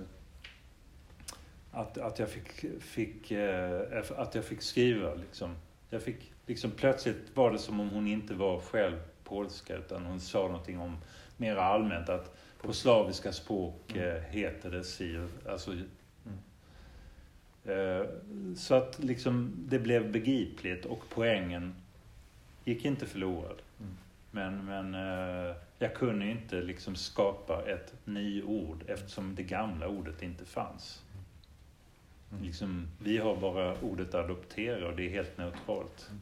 Speaker 3: att, att jag, fick, fick, eh, att jag fick skriva. Liksom. Jag fick, liksom, plötsligt var det som om hon inte var själv polska utan hon sa någonting om mer allmänt att på slaviska språk eh, heter det si. Alltså, eh, så att liksom, det blev begripligt och poängen gick inte förlorad.
Speaker 2: Mm.
Speaker 3: Men, men jag kunde inte liksom skapa ett nyord eftersom det gamla ordet inte fanns.
Speaker 2: Mm.
Speaker 3: Liksom, vi har bara ordet adoptera och det är helt neutralt.
Speaker 2: Mm.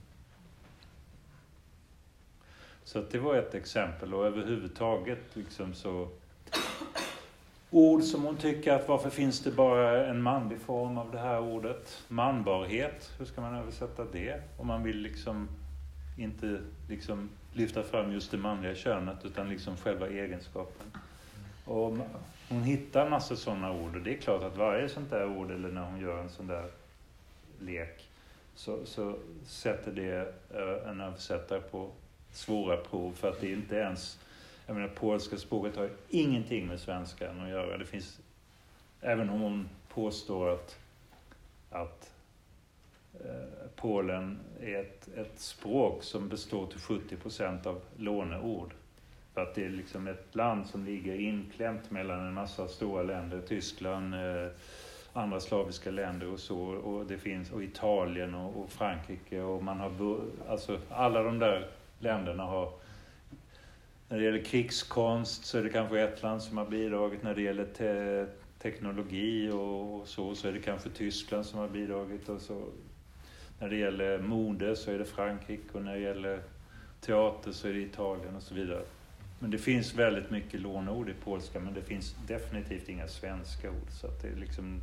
Speaker 3: Så det var ett exempel och överhuvudtaget liksom så Ord som hon tycker att varför finns det bara en manlig form av det här ordet? Manbarhet, hur ska man översätta det? Om man vill liksom inte liksom lyfta fram just det manliga könet utan liksom själva egenskapen. Och hon hittar en massa sådana ord och det är klart att varje sånt där ord eller när hon gör en sån där lek så, så sätter det eh, en översättare på svåra prov för att det inte ens jag menar, polska språket har ingenting med svenskan att göra. Det finns, även om hon påstår att, att eh, Polen är ett, ett språk som består till 70 procent av låneord. För att det är liksom ett land som ligger inklämt mellan en massa stora länder, Tyskland, eh, andra slaviska länder och så. Och det finns, och Italien och, och Frankrike och man har, alltså alla de där länderna har när det gäller krigskonst så är det kanske ett land som har bidragit. När det gäller te teknologi och så, så är det kanske Tyskland som har bidragit. Och så. När det gäller mode så är det Frankrike och när det gäller teater så är det Italien och så vidare. Men det finns väldigt mycket lånord i polska men det finns definitivt inga svenska ord. Så att det är liksom,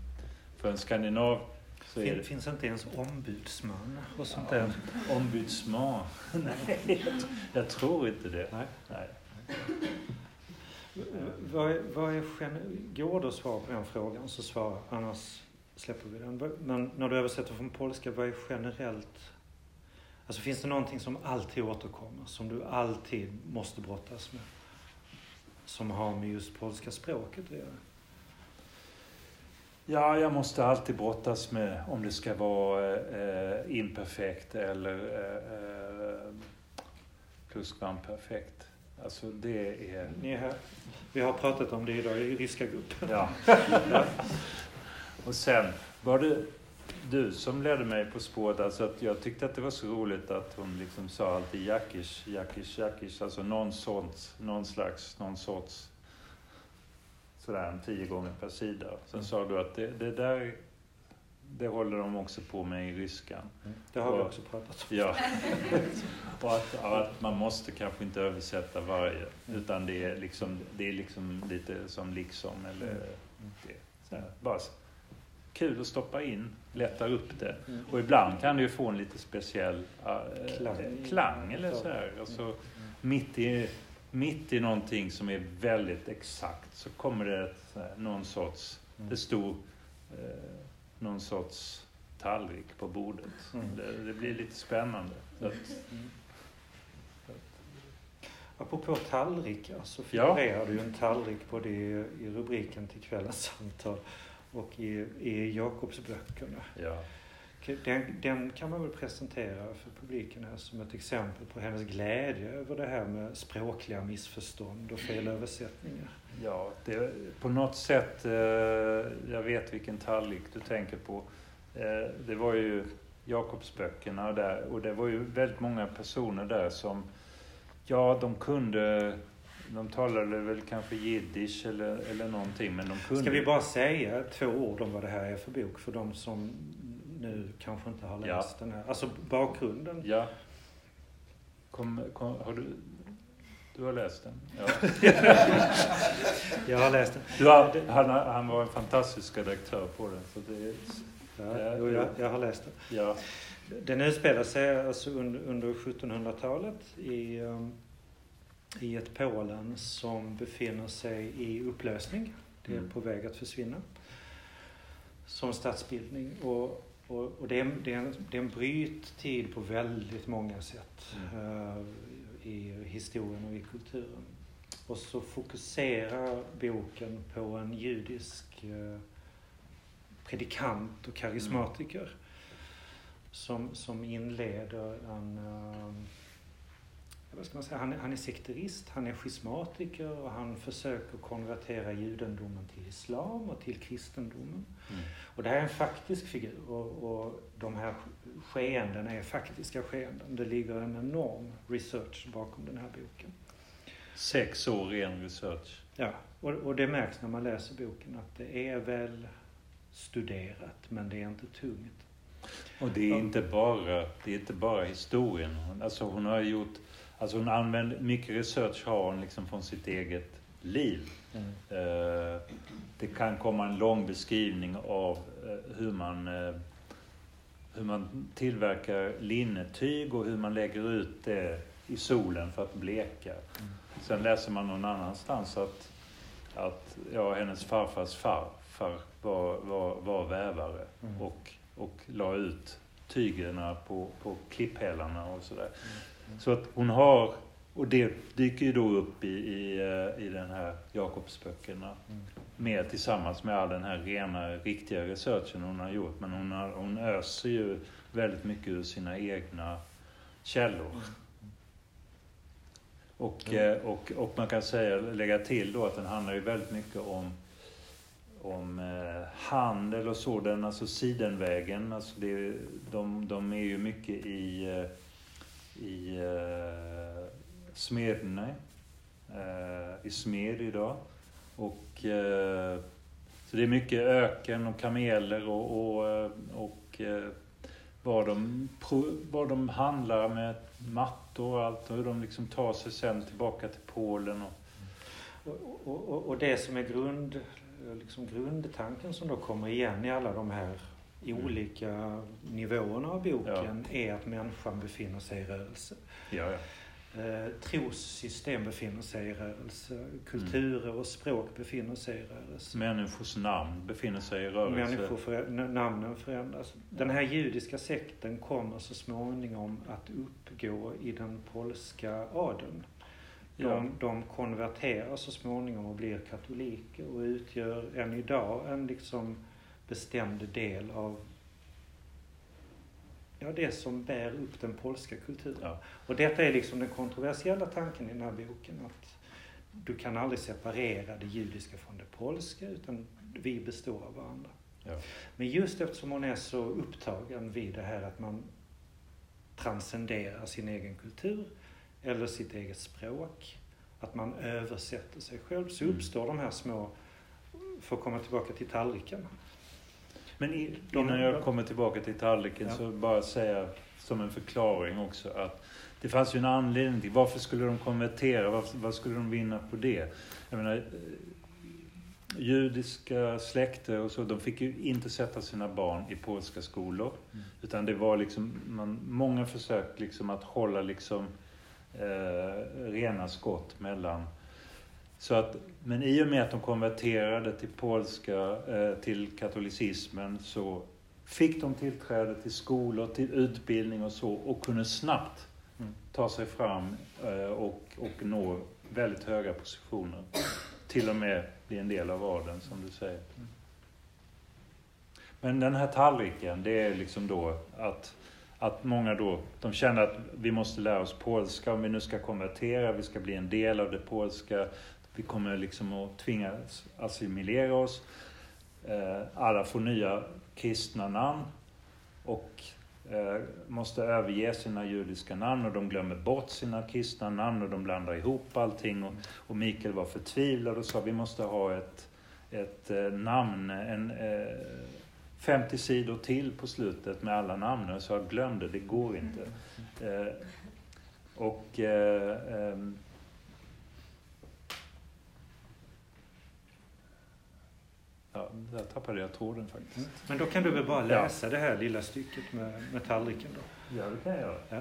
Speaker 3: för en skandinav så
Speaker 2: fin,
Speaker 3: det...
Speaker 2: Finns inte ens ombudsman och sånt ja, där?
Speaker 3: Ombudsman? [laughs] Nej, jag tror inte det. Nej. Nej.
Speaker 2: Vad är, vad är Går det att svara på den frågan så svara, annars släpper vi den. Men när du översätter från polska, vad är generellt Alltså finns det någonting som alltid återkommer, som du alltid måste brottas med? Som har med just polska språket att göra?
Speaker 3: Ja, jag måste alltid brottas med om det ska vara eh, imperfekt eller eh, plusquamperfekt. Alltså det är...
Speaker 2: Ni är här. Vi har pratat om det idag i ryska gruppen.
Speaker 3: Ja. [laughs] Och sen var det du som ledde mig på spåret. Alltså att jag tyckte att det var så roligt att hon liksom sa alltid jakish, jakish, jakish. Alltså någon sorts, någon slags, någon sorts sådär tio gånger per sida. Sen sa du att det, det där det håller de också på med i ryskan.
Speaker 2: Mm. Det har och, vi också pratat om.
Speaker 3: Ja. [laughs] och att, att, man måste kanske inte översätta varje, mm. utan det är liksom, det är liksom lite som liksom eller mm. det. Så här, bara kul att stoppa in, lättar upp det. Mm. Och ibland kan det ju få en lite speciell äh, klang. klang eller så här. Alltså, mm. mitt, i, mitt i någonting som är väldigt exakt så kommer det här, någon sorts, mm. det stod eh, någon sorts tallrik på bordet. Mm. Det, det, blir lite spännande.
Speaker 2: Apropå tallrikar så figurerar ja. ju en tallrik både i, i rubriken till kvällens samtal och i, i Jakobsböckerna.
Speaker 3: Ja.
Speaker 2: Den, den, kan man väl presentera för publiken här som ett exempel på hennes glädje över det här med språkliga missförstånd och felöversättningar.
Speaker 3: Ja, det, på något sätt, eh, jag vet vilken tallrik du tänker på. Eh, det var ju Jakobsböckerna där och det var ju väldigt många personer där som, ja de kunde de talade väl kanske jiddisch eller, eller någonting, men de kunde...
Speaker 2: Ska vi bara säga två ord om vad det här är för bok för de som nu kanske inte har läst ja. den här? Alltså bakgrunden.
Speaker 3: Ja. Kom, kom, har du, du har läst den?
Speaker 2: Ja. [laughs] jag har läst den.
Speaker 3: Du har, han, han var en fantastisk redaktör på den. Så det,
Speaker 2: ja, jo, jag, jag har läst den.
Speaker 3: Ja.
Speaker 2: Den utspelar sig alltså under, under 1700-talet i um, i ett Polen som befinner sig i upplösning. Det är mm. på väg att försvinna som statsbildning. Och, och, och det, är, det, är en, det är en bryttid på väldigt många sätt mm. uh, i historien och i kulturen. Och så fokuserar boken på en judisk uh, predikant och karismatiker mm. som, som inleder en uh, vad ska man säga, han, han är sekterist, han är schismatiker och han försöker konvertera judendomen till islam och till kristendomen. Mm. Och det här är en faktisk figur och, och de här skeendena är faktiska skeenden. Det ligger en enorm research bakom den här boken.
Speaker 3: Sex år ren research.
Speaker 2: Ja, och, och det märks när man läser boken att det är väl studerat men det är inte tungt.
Speaker 3: Och det är inte bara, det är inte bara historien. Alltså hon har gjort Alltså hon använder, mycket research har hon liksom från sitt eget liv. Mm. Eh, det kan komma en lång beskrivning av eh, hur man eh, hur man tillverkar linnetyg och hur man lägger ut det i solen för att bleka. Mm. Sen läser man någon annanstans att, att ja, hennes farfars farfar var, var, var vävare mm. och, och la ut tygerna på, på klipphälarna och sådär. Så att hon har, och det dyker ju då upp i, i, eh, i den här Jakobsböckerna. Mm. Med tillsammans med all den här rena, riktiga researchen hon har gjort. Men hon, har, hon öser ju väldigt mycket ur sina egna källor. Mm. Och, mm. och, och man kan säga, lägga till då att den handlar ju väldigt mycket om om eh, handel och sådan, alltså Sidenvägen. Alltså det, de, de är ju mycket i i eh, Smedne eh, Izmir idag. Och, eh, så det är mycket öken och kameler och, och, eh, och eh, vad, de, vad de handlar med mattor och allt och hur de liksom tar sig sen tillbaka till Polen. Och,
Speaker 2: och, och, och det som är grund, liksom grundtanken som då kommer igen i alla de här mm. olika nivåerna av boken ja. är att människan befinner sig i rörelse.
Speaker 3: Ja, ja.
Speaker 2: Eh, trossystem befinner sig i rörelse. Kulturer och språk befinner sig i rörelse.
Speaker 3: Människors namn befinner sig i rörelse.
Speaker 2: Människor för, namnen förändras. Den här judiska sekten kommer så småningom att uppgå i den polska adeln. De, ja. de konverterar så småningom och blir katoliker och utgör än idag en liksom bestämd del av ja, det som bär upp den polska kulturen. Ja. Och detta är liksom den kontroversiella tanken i den här boken. Att du kan aldrig separera det judiska från det polska utan vi består av varandra. Ja. Men just eftersom hon är så upptagen vid det här att man transcenderar sin egen kultur eller sitt eget språk, att man översätter sig själv, så mm. uppstår de här små, för att komma tillbaka till tallriken,
Speaker 3: men i, innan jag kommer tillbaka till tallriken ja. så bara säga som en förklaring också att det fanns ju en anledning till varför skulle de konvertera? Varför, vad skulle de vinna på det? Jag menar, eh, judiska släkter och så, de fick ju inte sätta sina barn i polska skolor. Mm. Utan det var liksom, man, många försök liksom att hålla liksom eh, rena skott mellan så att, men i och med att de konverterade till polska, eh, till katolicismen så fick de tillträde till skolor, till utbildning och så och kunde snabbt mm, ta sig fram eh, och, och nå väldigt höga positioner. Till och med bli en del av adeln som du säger. Men den här tallriken, det är liksom då att, att många då, de känner att vi måste lära oss polska om vi nu ska konvertera, vi ska bli en del av det polska vi kommer liksom att tvingas assimilera oss. Eh, alla får nya kristna namn och eh, måste överge sina judiska namn och de glömmer bort sina kristna namn och de blandar ihop allting. Och, och Mikael var förtvivlad och sa vi måste ha ett, ett eh, namn, en, 50 sidor till på slutet med alla namn. Och så jag glömde, det går inte. och ehm, Ja, där tappade jag tråden faktiskt. Mm.
Speaker 2: Men då kan du väl bara läsa ja. det här lilla stycket med, med tallriken då?
Speaker 3: Ja, det kan jag göra. Ja.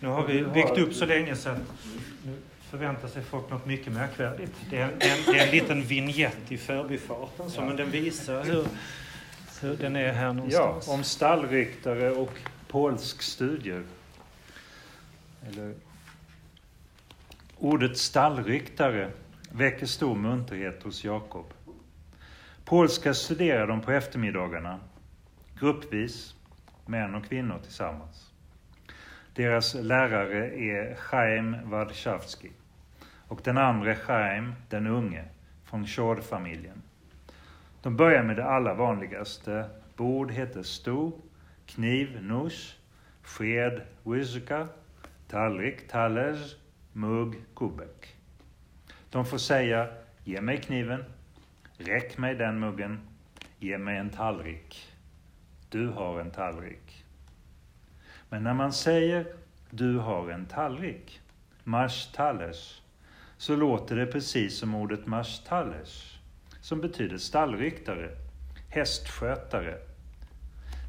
Speaker 2: Nu har vi byggt upp så länge så att nu förväntar sig folk något mycket märkvärdigt. Det är en, det är en, det är en liten vignett i förbifarten, så, ja. men den visar hur, hur den är här någonstans.
Speaker 3: Ja, om stallryktare och polsk studier. Eller, ordet stallryktare väcker stor munterhet hos Jakob. Polska studerar de på eftermiddagarna, gruppvis, män och kvinnor tillsammans. Deras lärare är Chaim Warszawski och den andra Chaim, den unge, från Shor-familjen. De börjar med det allra vanligaste. Bord heter sto, kniv nush, sked łyżka, tallrik talerz, mugg kubek. De får säga Ge mig kniven, Räck mig den muggen. Ge mig en tallrik. Du har en tallrik. Men när man säger du har en tallrik, mars tallers, så låter det precis som ordet mars tallers, som betyder stallryktare, hästskötare.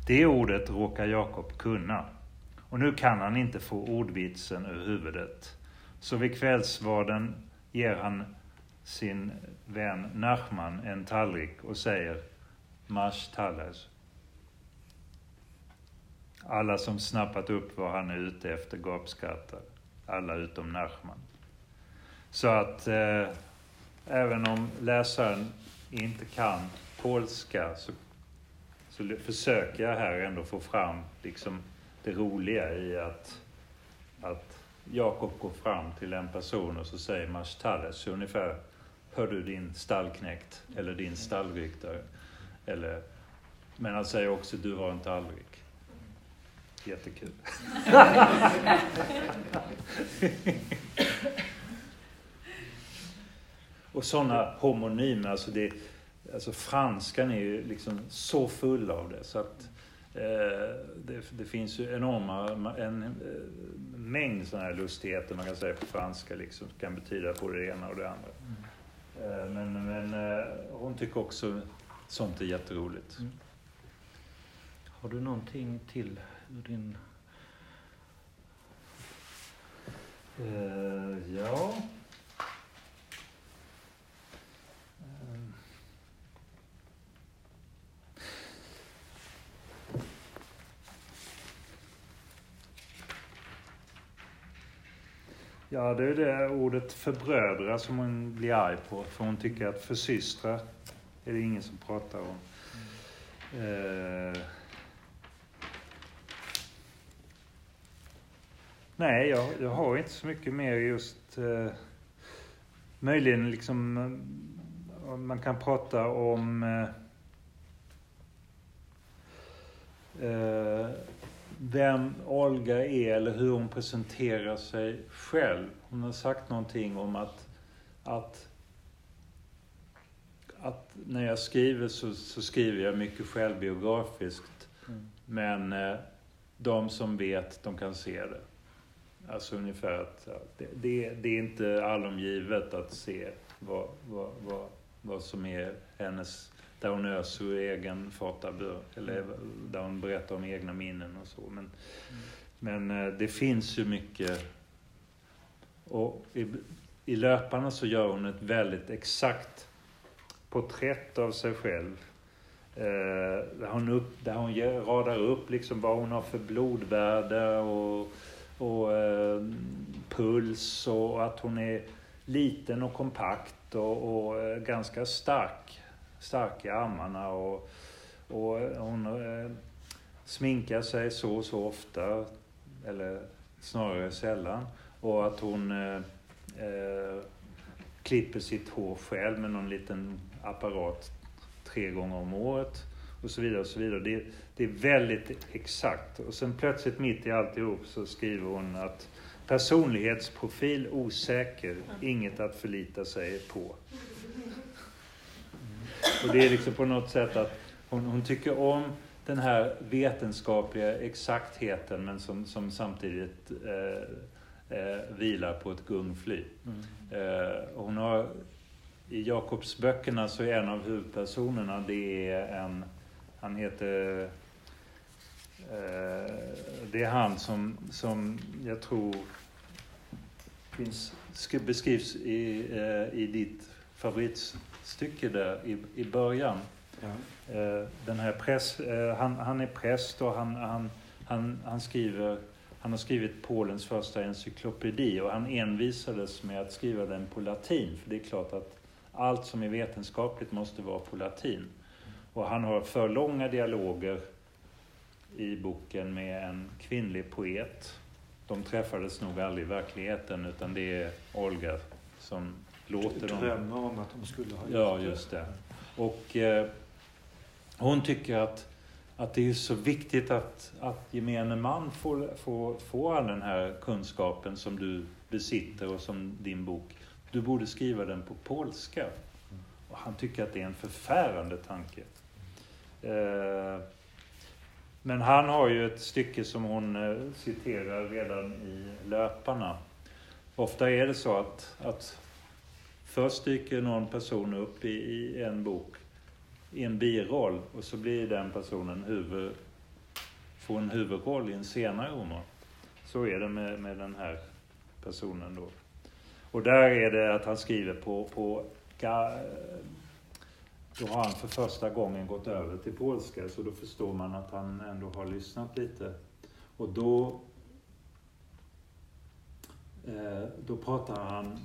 Speaker 3: Det ordet råkar Jakob kunna. Och nu kan han inte få ordvitsen ur huvudet. Så vid kvällsvarden ger han sin vän Nachman en tallrik och säger Mash tallas. Alla som snappat upp vad han är ute efter gapskrattar. Alla utom Nachman. Så att eh, även om läsaren inte kan polska så, så försöker jag här ändå få fram liksom det roliga i att, att Jakob går fram till en person och så säger Mash Talles ungefär hör du din stallknäckt eller din stallryktare. Eller, men han säger också du har en tallrik. Jättekul. [laughs] och sådana homonymer, alltså, det, alltså franskan är ju liksom så full av det. Så att eh, det, det, finns ju enorma, en, eh, mängd sådana här lustigheter man kan säga på franska liksom, kan betyda både det ena och det andra. Mm. Eh, men, men eh, hon tycker också sånt är jätteroligt. Mm.
Speaker 2: Har du någonting till ur din...
Speaker 3: Uh, ja. Ja, det är det ordet förbrödra som hon blir arg på. För hon tycker att försystrar är det ingen som pratar om. Mm. Eh, nej, jag, jag har inte så mycket mer just... Eh, möjligen liksom... Eh, man kan prata om... Eh, eh vem Olga är eller hur hon presenterar sig själv. Hon har sagt någonting om att, att, att när jag skriver så, så skriver jag mycket självbiografiskt. Mm. Men eh, de som vet, de kan se det. Alltså ungefär att det, det, det, är inte allomgivet att se vad, vad, vad, vad som är hennes där hon öser ur egen fatabur, eller mm. där hon berättar om egna minnen och så. Men, mm. men eh, det finns ju mycket. Och i, i löparna så gör hon ett väldigt exakt porträtt av sig själv. Eh, där, hon upp, där hon radar upp liksom vad hon har för blodvärde och, och eh, puls och att hon är liten och kompakt och, och eh, ganska stark stark i armarna och, och hon eh, sminkar sig så och så ofta, eller snarare sällan. Och att hon eh, eh, klipper sitt hår själv med någon liten apparat tre gånger om året. Och så vidare och så vidare. Det, det är väldigt exakt. Och sen plötsligt mitt i alltihop så skriver hon att personlighetsprofil osäker, inget att förlita sig på. Och det är liksom på något sätt att hon, hon tycker om den här vetenskapliga exaktheten men som, som samtidigt eh, eh, vilar på ett gungfly. Mm. Eh, hon har, I Jakobsböckerna så är en av huvudpersonerna det är en, han heter eh, det är han som, som jag tror finns, beskrivs i, eh, i ditt favorit stycke där i, i början. Ja. Eh, den här press, eh, han, han är präst och han, han, han, han, skriver, han har skrivit Polens första encyklopedi och han envisades med att skriva den på latin. För det är klart att allt som är vetenskapligt måste vara på latin. Och han har för långa dialoger i boken med en kvinnlig poet. De träffades nog aldrig i verkligheten utan det är Olga som låter dem...
Speaker 2: Drömmer om att de skulle ha gjort
Speaker 3: Ja, just det. Och eh, hon tycker att, att det är så viktigt att, att gemene man får, får, får all den här kunskapen som du besitter och som din bok. Du borde skriva den på polska. Och han tycker att det är en förfärande tanke. Eh, men han har ju ett stycke som hon eh, citerar redan i Löparna. Ofta är det så att, att Först dyker någon person upp i, i en bok i en biroll och så blir den personen huvud, får en huvudroll i en senare roman. Så är det med, med den här personen då. Och där är det att han skriver på, på då har han för första gången gått över till polska, så då förstår man att han ändå har lyssnat lite. Och då, eh, då pratar han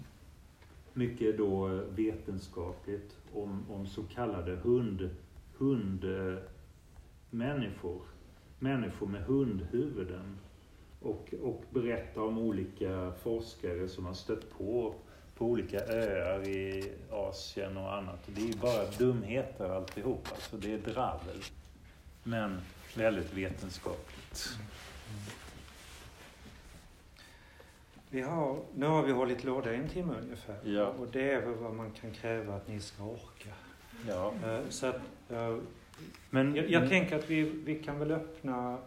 Speaker 3: mycket då vetenskapligt om, om så kallade hund, hundmänniskor. Människor med hundhuvuden. Och, och berätta om olika forskare som har stött på på olika öar i Asien och annat. Det är ju bara dumheter alltihop. Alltså det är dravel. Men väldigt vetenskapligt. Mm.
Speaker 2: Vi har, nu har vi hållit låda i en timme ungefär.
Speaker 3: Ja.
Speaker 2: Och det är väl vad man kan kräva att ni ska orka.
Speaker 3: Ja.
Speaker 2: Eh, Så att, eh,
Speaker 3: Men,
Speaker 2: jag, jag tänker att vi, vi kan väl öppna,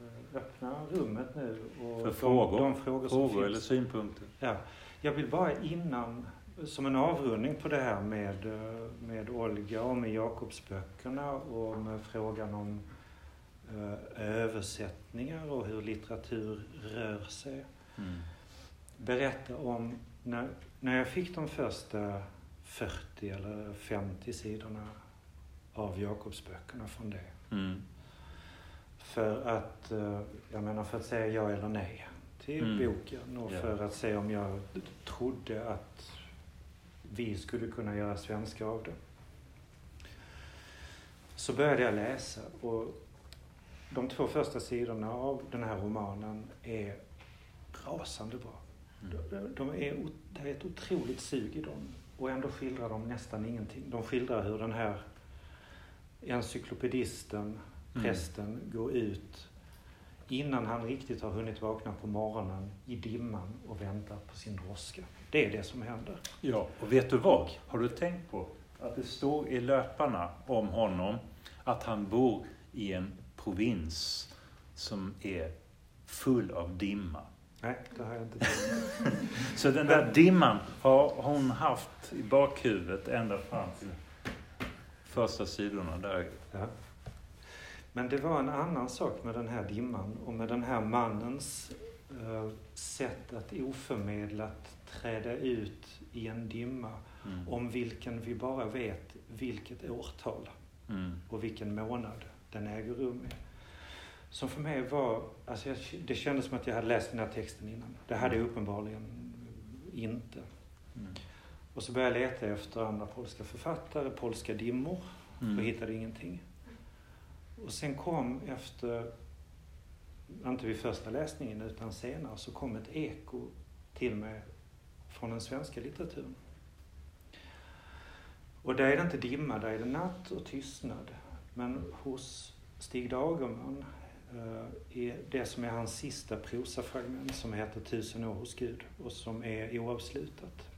Speaker 2: eh, öppna rummet nu. Och
Speaker 3: För frågor?
Speaker 2: De, de frågor som
Speaker 3: frågor
Speaker 2: finns.
Speaker 3: eller synpunkter?
Speaker 2: Ja, jag vill bara innan, som en avrundning på det här med, med Olga och med Jakobsböckerna och med frågan om eh, översättningar och hur litteratur rör sig.
Speaker 3: Mm.
Speaker 2: Berätta om när, när jag fick de första 40 eller 50 sidorna av Jakobsböckerna från det.
Speaker 3: Mm.
Speaker 2: För att, eh, jag menar för att säga ja eller nej till
Speaker 3: Mm.
Speaker 2: boken och
Speaker 3: Ja.
Speaker 2: för att se om jag trodde att vi skulle kunna göra svenska av det. Så började jag läsa och de två första sidorna av den här romanen är rasande bra.
Speaker 3: Mm.
Speaker 2: De- De är, det är ett otroligt sug i dem och ändå skildrar de nästan ingenting. De skildrar hur den här encyklopedisten,
Speaker 3: Mm.
Speaker 2: prästen, går ut innan han riktigt har hunnit vakna på morgonen i dimman och väntar på sin droska. Det är det som händer.
Speaker 3: Ja, och vet du vad? Har du tänkt på att det står i löparna om honom att han bor i en provins som är full av dimma.
Speaker 2: Nej, det har jag inte. [laughs]
Speaker 3: Så den där dimman har hon haft i bakhuvudet ända fram till första sidorna där.
Speaker 2: Ja. Men det var en annan sak med den här dimman och med den här mannens eh, sätt att oförmedlat träda ut i en dimma
Speaker 3: Mm.
Speaker 2: om vilken vi bara vet vilket årtal
Speaker 3: Mm.
Speaker 2: och vilken månad den äger rum i. Som för mig var, alltså jag, det kändes som att jag hade läst den här texten innan. Det hade jag uppenbarligen inte.
Speaker 3: Mm.
Speaker 2: Och så började jag leta efter andra polska författare, polska dimmor och
Speaker 3: Mm.
Speaker 2: hittade ingenting. Och sen kom efter, inte vid första läsningen utan senare, så kom ett eko till mig från den svenska litteraturen. Och där är det inte dimma, där är det natt och tystnad. Men hos Stig Dagerman är det som är hans sista prosafragment som heter Tusen år hos Gud och som är oavslutat.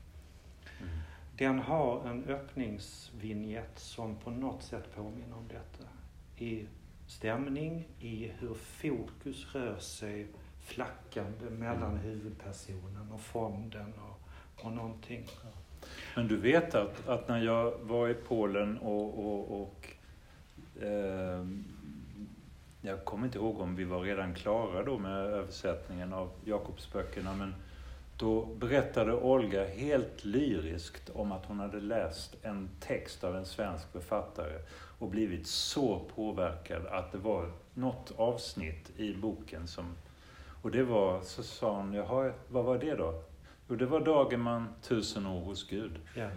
Speaker 3: Mm.
Speaker 2: Den har en öppningsvinjett som på något sätt påminner om detta. I stämning, i hur fokus rör sig flackande mellan huvudpersonen och fonden och, och någonting.
Speaker 3: Men du vet att, att när jag var i Polen och, och, och eh, jag kommer inte ihåg om vi var redan klara då med översättningen av Jakobsböckerna, men då berättade Olga helt lyriskt om att hon hade läst en text av en svensk författare och blivit så påverkad att det var något avsnitt i boken som... Och det var, så sa hon, jaha, vad var det då? Jo, det var Dagerman, Tusen år hos Gud.
Speaker 2: Ja.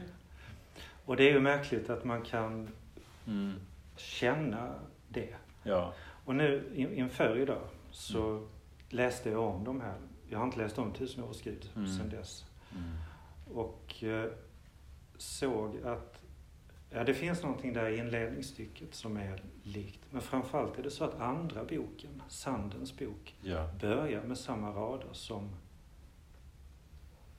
Speaker 2: Och det är ju märkligt att man kan
Speaker 3: Mm.
Speaker 2: känna det.
Speaker 3: Ja.
Speaker 2: Och nu in- inför idag så läste jag om de här. Jag har inte läst om Tusen år hos Gud
Speaker 3: Mm.
Speaker 2: sedan dess.
Speaker 3: Mm.
Speaker 2: Och eh, såg att ja, det finns någonting där i inledningsstycket som är likt. Men framförallt är det så att andra boken, Sandens bok,
Speaker 3: Ja.
Speaker 2: börjar med samma rader som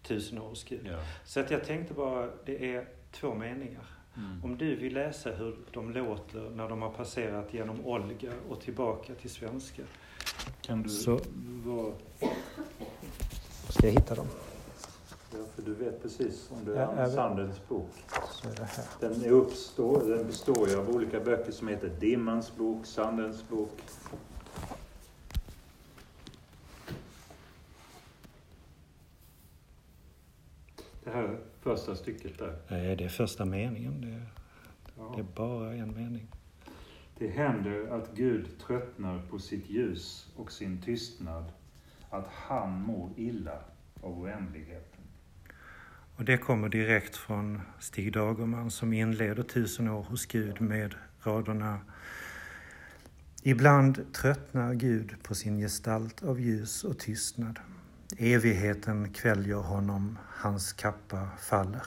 Speaker 2: Tusen år hos Gud.
Speaker 3: ja.
Speaker 2: Så att jag tänkte bara, det är två meningar.
Speaker 3: Mm.
Speaker 2: Om du vill läsa hur de låter när de har passerat genom Olga och tillbaka till svenska.
Speaker 3: Kan du
Speaker 2: Så-
Speaker 3: vara...
Speaker 2: Ska jag hitta dem?
Speaker 3: Ja, för du vet precis om det
Speaker 2: Ja,
Speaker 3: är
Speaker 2: vet.
Speaker 3: Sandens bok.
Speaker 2: Så är det här.
Speaker 3: Den, är uppstår, den består ju av olika böcker som heter Dimmans bok, Sandens bok. Det här första stycket där.
Speaker 2: Nej, det är första meningen. Det är,
Speaker 3: Ja.
Speaker 2: det är bara en mening.
Speaker 3: Det händer att Gud tröttnar på sitt ljus och sin tystnad, att han mår illa av oändligheten.
Speaker 2: Och det kommer direkt från Stig Dagerman som inleder Tusen år hos Gud med raderna Ibland tröttnar Gud på sin gestalt av ljus och tystnad. Evigheten kväljer honom, hans kappa faller.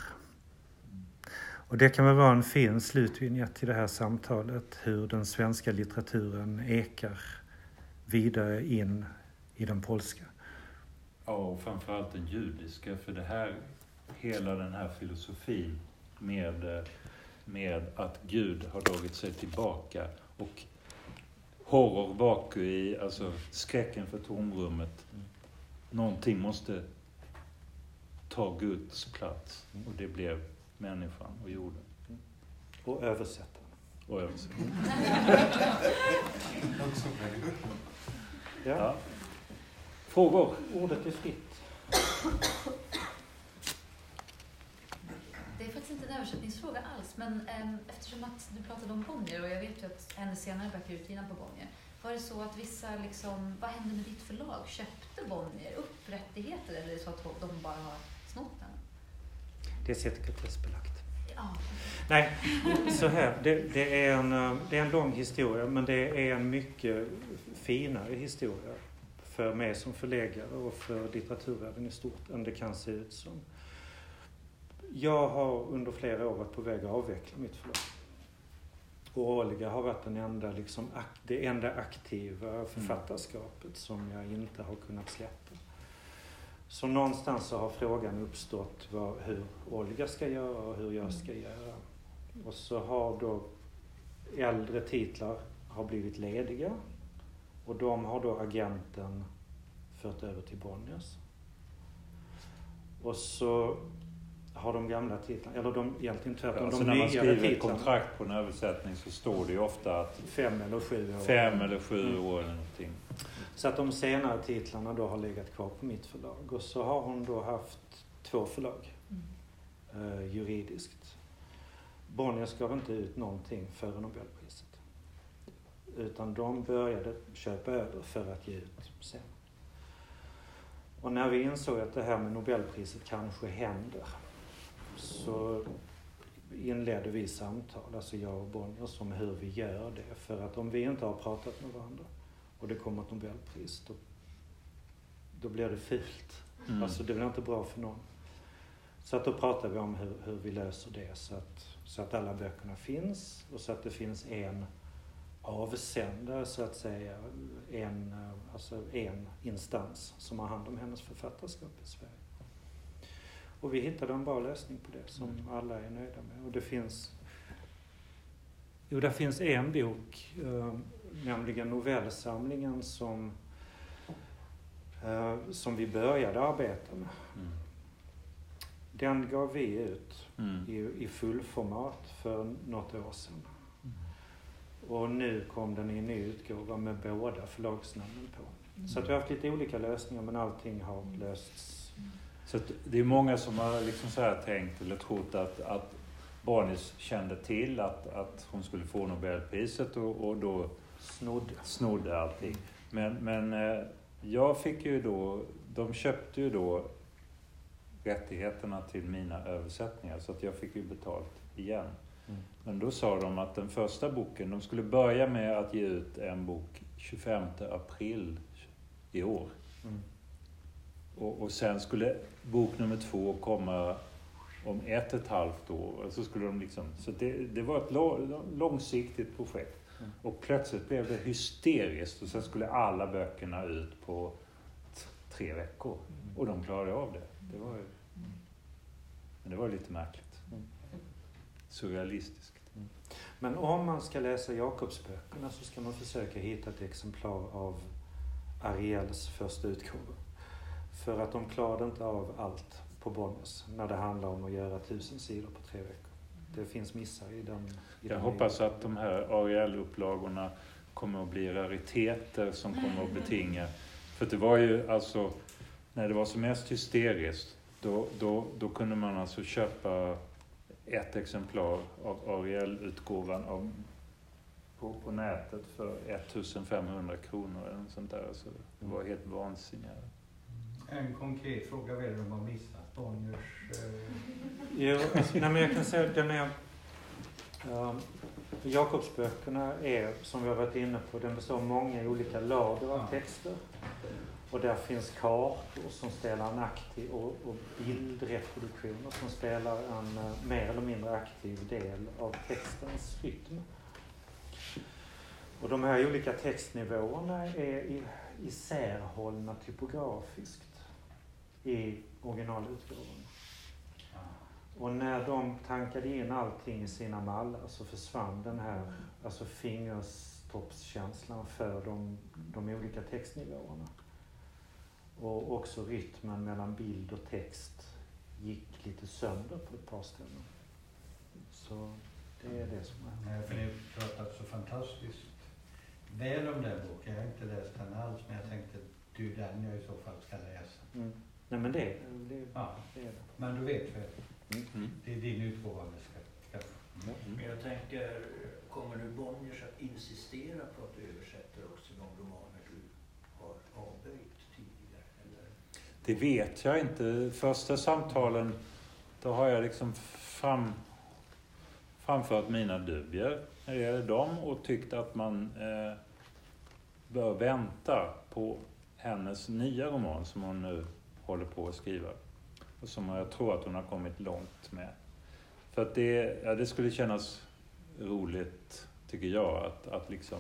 Speaker 2: Och det kan väl vara en fin slutvinjett till det här samtalet, hur den svenska litteraturen ekar vidare in i den polska.
Speaker 3: Ja, och framförallt den judiska, för det här, hela den här filosofin med, med att Gud har dragit sig tillbaka och horror vakui, alltså skräcken för tomrummet. Någonting måste ta Guds plats och det blev människan och jorden.
Speaker 2: Och översätta.
Speaker 3: Och översätta.
Speaker 2: ja. ja.
Speaker 3: Frågor?
Speaker 2: Ordet är fritt.
Speaker 6: Det är faktiskt inte en översättningsfråga alls, men eh, eftersom att du pratade om Bonnier och jag vet ju att hennes senare böcker är utgivna på Bonnier. Var det så att vissa, liksom, vad hände med ditt förlag? Köpte Bonnier upp rättigheter eller är det så att de bara har snott den?
Speaker 2: Det är sekretessbelagt.
Speaker 6: Ja.
Speaker 2: Nej, så här. Det, det, är en, det är en lång historia men det är en mycket finare historia för mig som förläggare och för litteraturvärlden i stort än det kan se ut som. Jag har under flera år varit på väg att avveckla mitt förlag. Och Olga har varit den enda, liksom, det enda aktiva författarskapet som jag inte har kunnat släppa. Så någonstans så har frågan uppstått vad, hur Olga ska göra och hur jag ska göra. Och så har då äldre titlar har blivit lediga och de har då agenten fört över till Bonniers. Och så har de gamla titlarna, eller de egentligen tvärtom,
Speaker 3: ja,
Speaker 2: de
Speaker 3: nyare titlarna. När man skriver kontrakt på en översättning så står det ju ofta att
Speaker 2: fem eller sju år.
Speaker 3: Fem eller sju år eller någonting.
Speaker 2: Så att de senare titlarna då har legat kvar på mitt förlag. Och så har hon då haft två förlag mm. eh, juridiskt. Bonniers gav inte ut någonting före Nobelpriset. Utan de började köpa över för att ge ut sen. Och när vi insåg att det här med Nobelpriset kanske händer så inledde vi samtal, alltså jag och Bonniers, om hur vi gör det. För att om vi inte har pratat med varandra och det kommer ett Nobelpris, då, då blir det fult. Mm. Alltså det blir inte bra för någon. Så att då pratar vi om hur, hur vi löser det så att, så att alla böckerna finns och så att det finns en avsändare så att säga, en, alltså en instans som har hand om hennes författarskap i Sverige. Och vi hittade en bra lösning på det som mm. alla är nöjda med. Och det finns Jo, det finns en bok, eh, nämligen novellsamlingen som, eh, som vi började arbeta med. Mm. Den gav vi ut mm. i, i fullformat för något år sedan. Mm. Och nu kom den i en ny utgåva med båda förlagsnamnen på. Mm. Så att vi har haft lite olika lösningar men allting har lösts.
Speaker 3: Så det är många som har liksom så här tänkt eller trott att, att Barnis kände till att, att hon skulle få Nobelpriset och, och då snodde, snodde allting. Men, men eh, jag fick ju då, de köpte ju då rättigheterna till mina översättningar så att jag fick ju betalt igen. Mm. Men då sa de att den första boken, de skulle börja med att ge ut en bok 25 april i år. Mm. Och, och sen skulle bok nummer två komma om ett och ett halvt år. Så, skulle de liksom, så det, det var ett långsiktigt projekt. Mm. Och plötsligt blev det hysteriskt och sen skulle alla böckerna ut på tre veckor. Mm. Och de klarade av det. det var ju, men det var lite märkligt. Mm. Surrealistiskt. Mm.
Speaker 2: Men om man ska läsa Jakobsböckerna så ska man försöka hitta ett exemplar av Ariels första utgåva. För att de klarade inte av allt på Bonniers när det handlar om att göra tusen sidor på tre veckor. Det finns missar i den. I
Speaker 3: Jag den hoppas att de här Ariel-upplagorna kommer att bli rariteter som kommer att betinga. För det var ju alltså, när det var som mest hysteriskt, då, då, då kunde man alltså köpa ett exemplar av Ariel-utgåvan på, på nätet för 1500 kronor eller något sånt där. Så det var helt vansinnigt.
Speaker 4: En konkret fråga, vad är det de har missat? Bonniers... Eh...
Speaker 2: Jo, alltså, nej, men jag kan säga att den är... Um, Jakobsböckerna är, som vi har varit inne på, den består av många olika lager av texter. Och där finns kartor som spelar en aktiv och, och bildreproduktioner som spelar en uh, mer eller mindre aktiv del av textens rytm. Och de här olika textnivåerna är isärhållna typografiskt. I originalutgåvan. Och när de tankade in allting i sina mallar så försvann den här alltså fingertoppskänslan för de, de olika textnivåerna. Och också rytmen mellan bild och text gick lite sönder på ett par ställen. Så det är det som är.
Speaker 7: Nej, för ni har pratat så fantastiskt väl om den boken. Jag har inte läst den alls, men jag tänkte du den jag i så fall ska läsa.
Speaker 2: Mm. Nej men det, det,
Speaker 7: Ja,
Speaker 2: det är det.
Speaker 7: men du vet väl,
Speaker 3: Mm.
Speaker 7: det är din utgåva vi ska skaffa.
Speaker 8: Men jag tänker, kommer nu Bonniers att insistera på att du översätter också de romaner du har avböjt tidigare? Eller?
Speaker 3: Det vet jag inte. Första samtalen, då har jag liksom fram, framfört mina dubier när det gäller dem och tyckt att man eh, bör vänta på hennes nya roman som hon nu håller på att skriva. Och som jag tror att hon har kommit långt med. För att det, ja, det skulle kännas roligt, tycker jag, att, att liksom,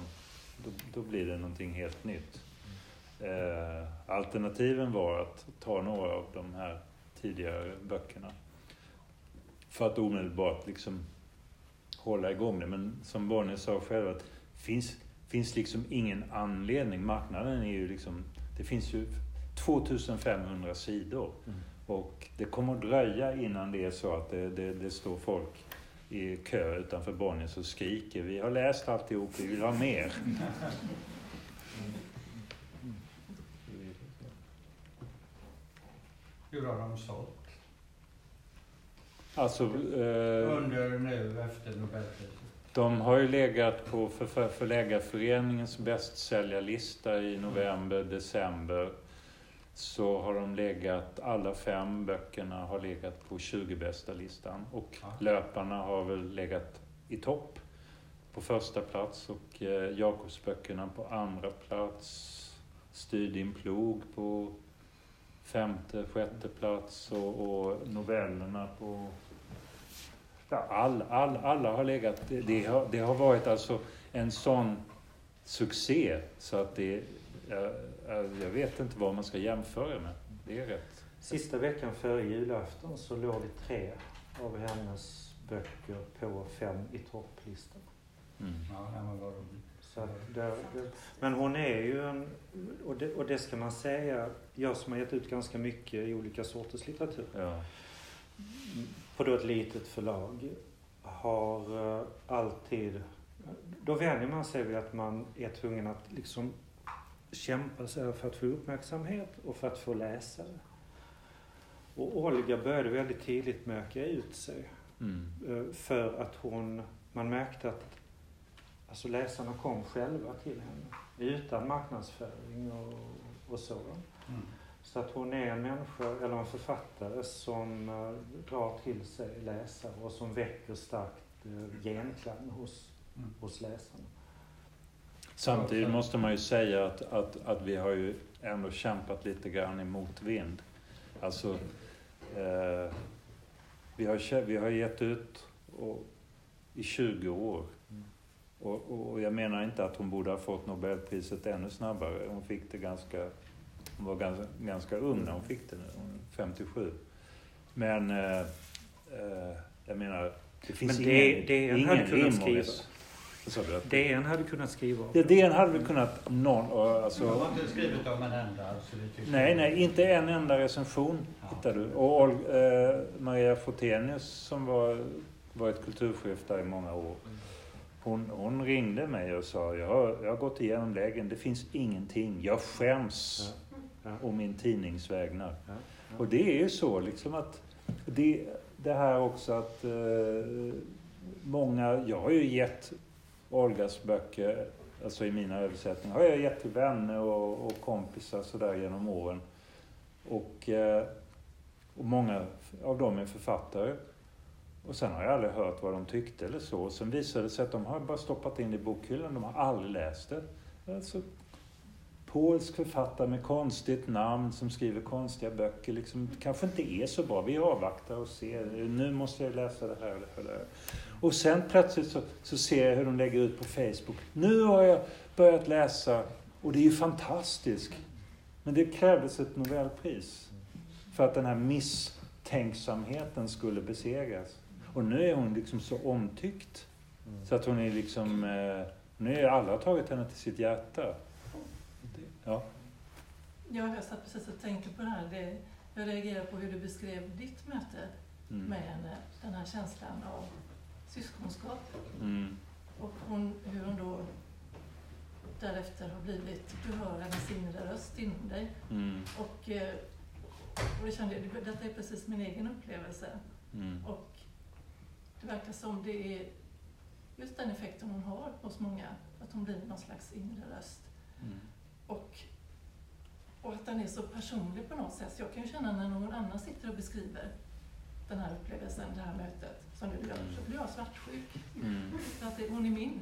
Speaker 3: då, då blir det någonting helt nytt. Eh, alternativen var att ta några av de här tidigare böckerna. För att omedelbart liksom hålla igång det. Men som Bonnie sa själv, att finns, finns liksom ingen anledning. Marknaden är ju liksom, det finns ju 2500 sidor.
Speaker 2: Mm.
Speaker 3: Och det kommer att dröja innan det är så att det, det, det står folk i kö utanför Bonniers och skriker vi har läst alltihop, vi vill ha mer. [laughs]
Speaker 7: Hur har de sålt?
Speaker 3: Alltså, eh,
Speaker 7: Under nu efter Nobelpriset?
Speaker 3: de har ju legat på för- Förläggarföreningens bästsäljarlista i november, december. Så har de legat, alla fem böckerna har legat på 20 bästa listan. Och
Speaker 7: Ja.
Speaker 3: löparna har väl legat i topp på första plats och eh, Jakobsböckerna på andra plats. Styr din plog på femte, sjätte plats och, och novellerna på... All, all, alla har legat... Det, det, har, det har varit alltså en sån succé så att det... Jag, jag vet inte vad man ska jämföra med. Det är rätt.
Speaker 2: Sista veckan före julafton så låg det tre av hennes böcker på fem i topplistan.
Speaker 3: Mm.
Speaker 7: Ja.
Speaker 2: Så det, men hon är ju en, och det, och det ska man säga, jag som har gett ut ganska mycket i olika sorters litteratur
Speaker 3: Ja.
Speaker 2: på då ett litet förlag har eh, alltid, då vänjer man sig vid att man är tvungen att liksom kämpa sig för att få uppmärksamhet och för att få läsare. Och Olga började väldigt tidigt möka ut sig.
Speaker 3: Mm.
Speaker 2: Eh, För att hon, man märkte att alltså läsarna kom själva till henne. Utan marknadsföring och, och så.
Speaker 7: Mm.
Speaker 2: Så att hon är en människa, eller en författare som eh, drar till sig läsare och som väcker starkt eh, genklang hos,
Speaker 7: Mm.
Speaker 2: hos läsarna.
Speaker 3: Samtidigt måste man ju säga att, att, att vi har ju ändå kämpat lite grann i motvind. Alltså, eh, vi, har, vi har gett ut och, i 20 år.
Speaker 2: Mm.
Speaker 3: Och, och, jag menar inte att hon borde ha fått Nobelpriset ännu snabbare. Hon fick det ganska... Hon var ganska, ganska ung när hon fick det, hon är 57. Men eh, eh, jag menar, det finns
Speaker 2: Men det-
Speaker 3: ingen,
Speaker 2: det hade
Speaker 3: ingen
Speaker 2: kunnat
Speaker 3: rim du?
Speaker 2: DN hade kunnat skriva om
Speaker 3: det, DN hade väl kunnat någon,
Speaker 7: Jag
Speaker 3: alltså,
Speaker 7: har inte skrivit om en enda. Alltså,
Speaker 3: nej, nej, inte en enda recension
Speaker 7: Ja.
Speaker 3: hittar du. Och eh, Maria Fotenius som var, varit kulturchef där i många år. Hon, hon ringde mig och sa, jag har, jag har gått igenom lägen, det finns ingenting. Jag skäms
Speaker 2: Ja.
Speaker 3: å min tidnings vägnar.
Speaker 2: Ja.
Speaker 3: Och det är ju så liksom att det, det här också att eh, många, jag har ju gett Olgas böcker, alltså i mina översättningar, har jag gett till vänner och, och kompisar sådär genom åren. Och, eh, och många av dem är författare. Och sen har jag aldrig hört vad de tyckte eller så. Och sen visade det sig att de har bara stoppat in det i bokhyllan, de har aldrig läst det. Alltså, polsk författare med konstigt namn som skriver konstiga böcker. Liksom, kanske inte är så bra. Vi avvaktar och ser. Nu måste jag läsa det här och det här. och sen plötsligt så, så ser jag hur de lägger ut på Facebook. Nu har jag börjat läsa och det är ju fantastiskt. Men det krävdes ett Nobelpris. för att den här misstänksamheten skulle besegras. Och nu är hon liksom så omtyckt. Så att hon är liksom, eh, nu är alla tagit henne till sitt hjärta. Ja.
Speaker 9: Ja, jag satt precis och tänkte på det här. Det, jag reagerar på hur du beskrev ditt möte
Speaker 3: Mm.
Speaker 9: med henne. Den här känslan av syskonskap.
Speaker 3: Mm.
Speaker 9: Och hon, hur hon då därefter har blivit, du hör hennes inre röst inom dig.
Speaker 3: Mm.
Speaker 9: Och, eh, och det kände jag, detta är precis min egen upplevelse.
Speaker 3: Mm.
Speaker 9: Och det verkar som det är just den effekten hon har hos många, att hon blir någon slags inre röst.
Speaker 3: Mm.
Speaker 9: Och, och att den är så personlig på något sätt. Så jag kan ju känna när någon annan sitter och beskriver den här upplevelsen, det här mötet, som du gör, så blir jag svartsjuk.
Speaker 3: Mm.
Speaker 9: För att det, hon är min.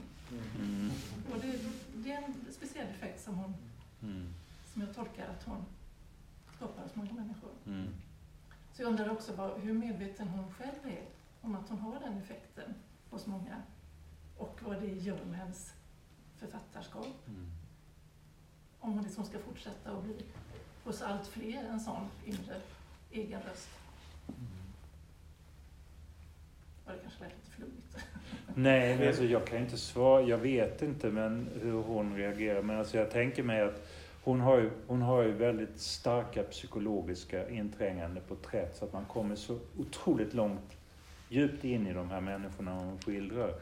Speaker 3: Mm.
Speaker 9: Och det, det är en speciell effekt som, hon,
Speaker 3: Mm.
Speaker 9: som jag tolkar att hon skapar hos många människor.
Speaker 3: Mm.
Speaker 9: Så jag undrar också vad, hur medveten hon själv är om att hon har den effekten hos många. Och vad det gör med hennes författarskap.
Speaker 3: Mm.
Speaker 9: Om hon liksom ska fortsätta att bli hos allt fler en sån inre egen röst. Ja, det kanske lät lite flummigt. [laughs]
Speaker 3: Nej, men alltså, jag kan inte svara. Jag vet inte men hur hon reagerar. Men alltså, jag tänker mig att hon har, ju, hon har ju väldigt starka psykologiska inträngande porträtt så att man kommer så otroligt långt djupt in i de här människorna hon skildrar.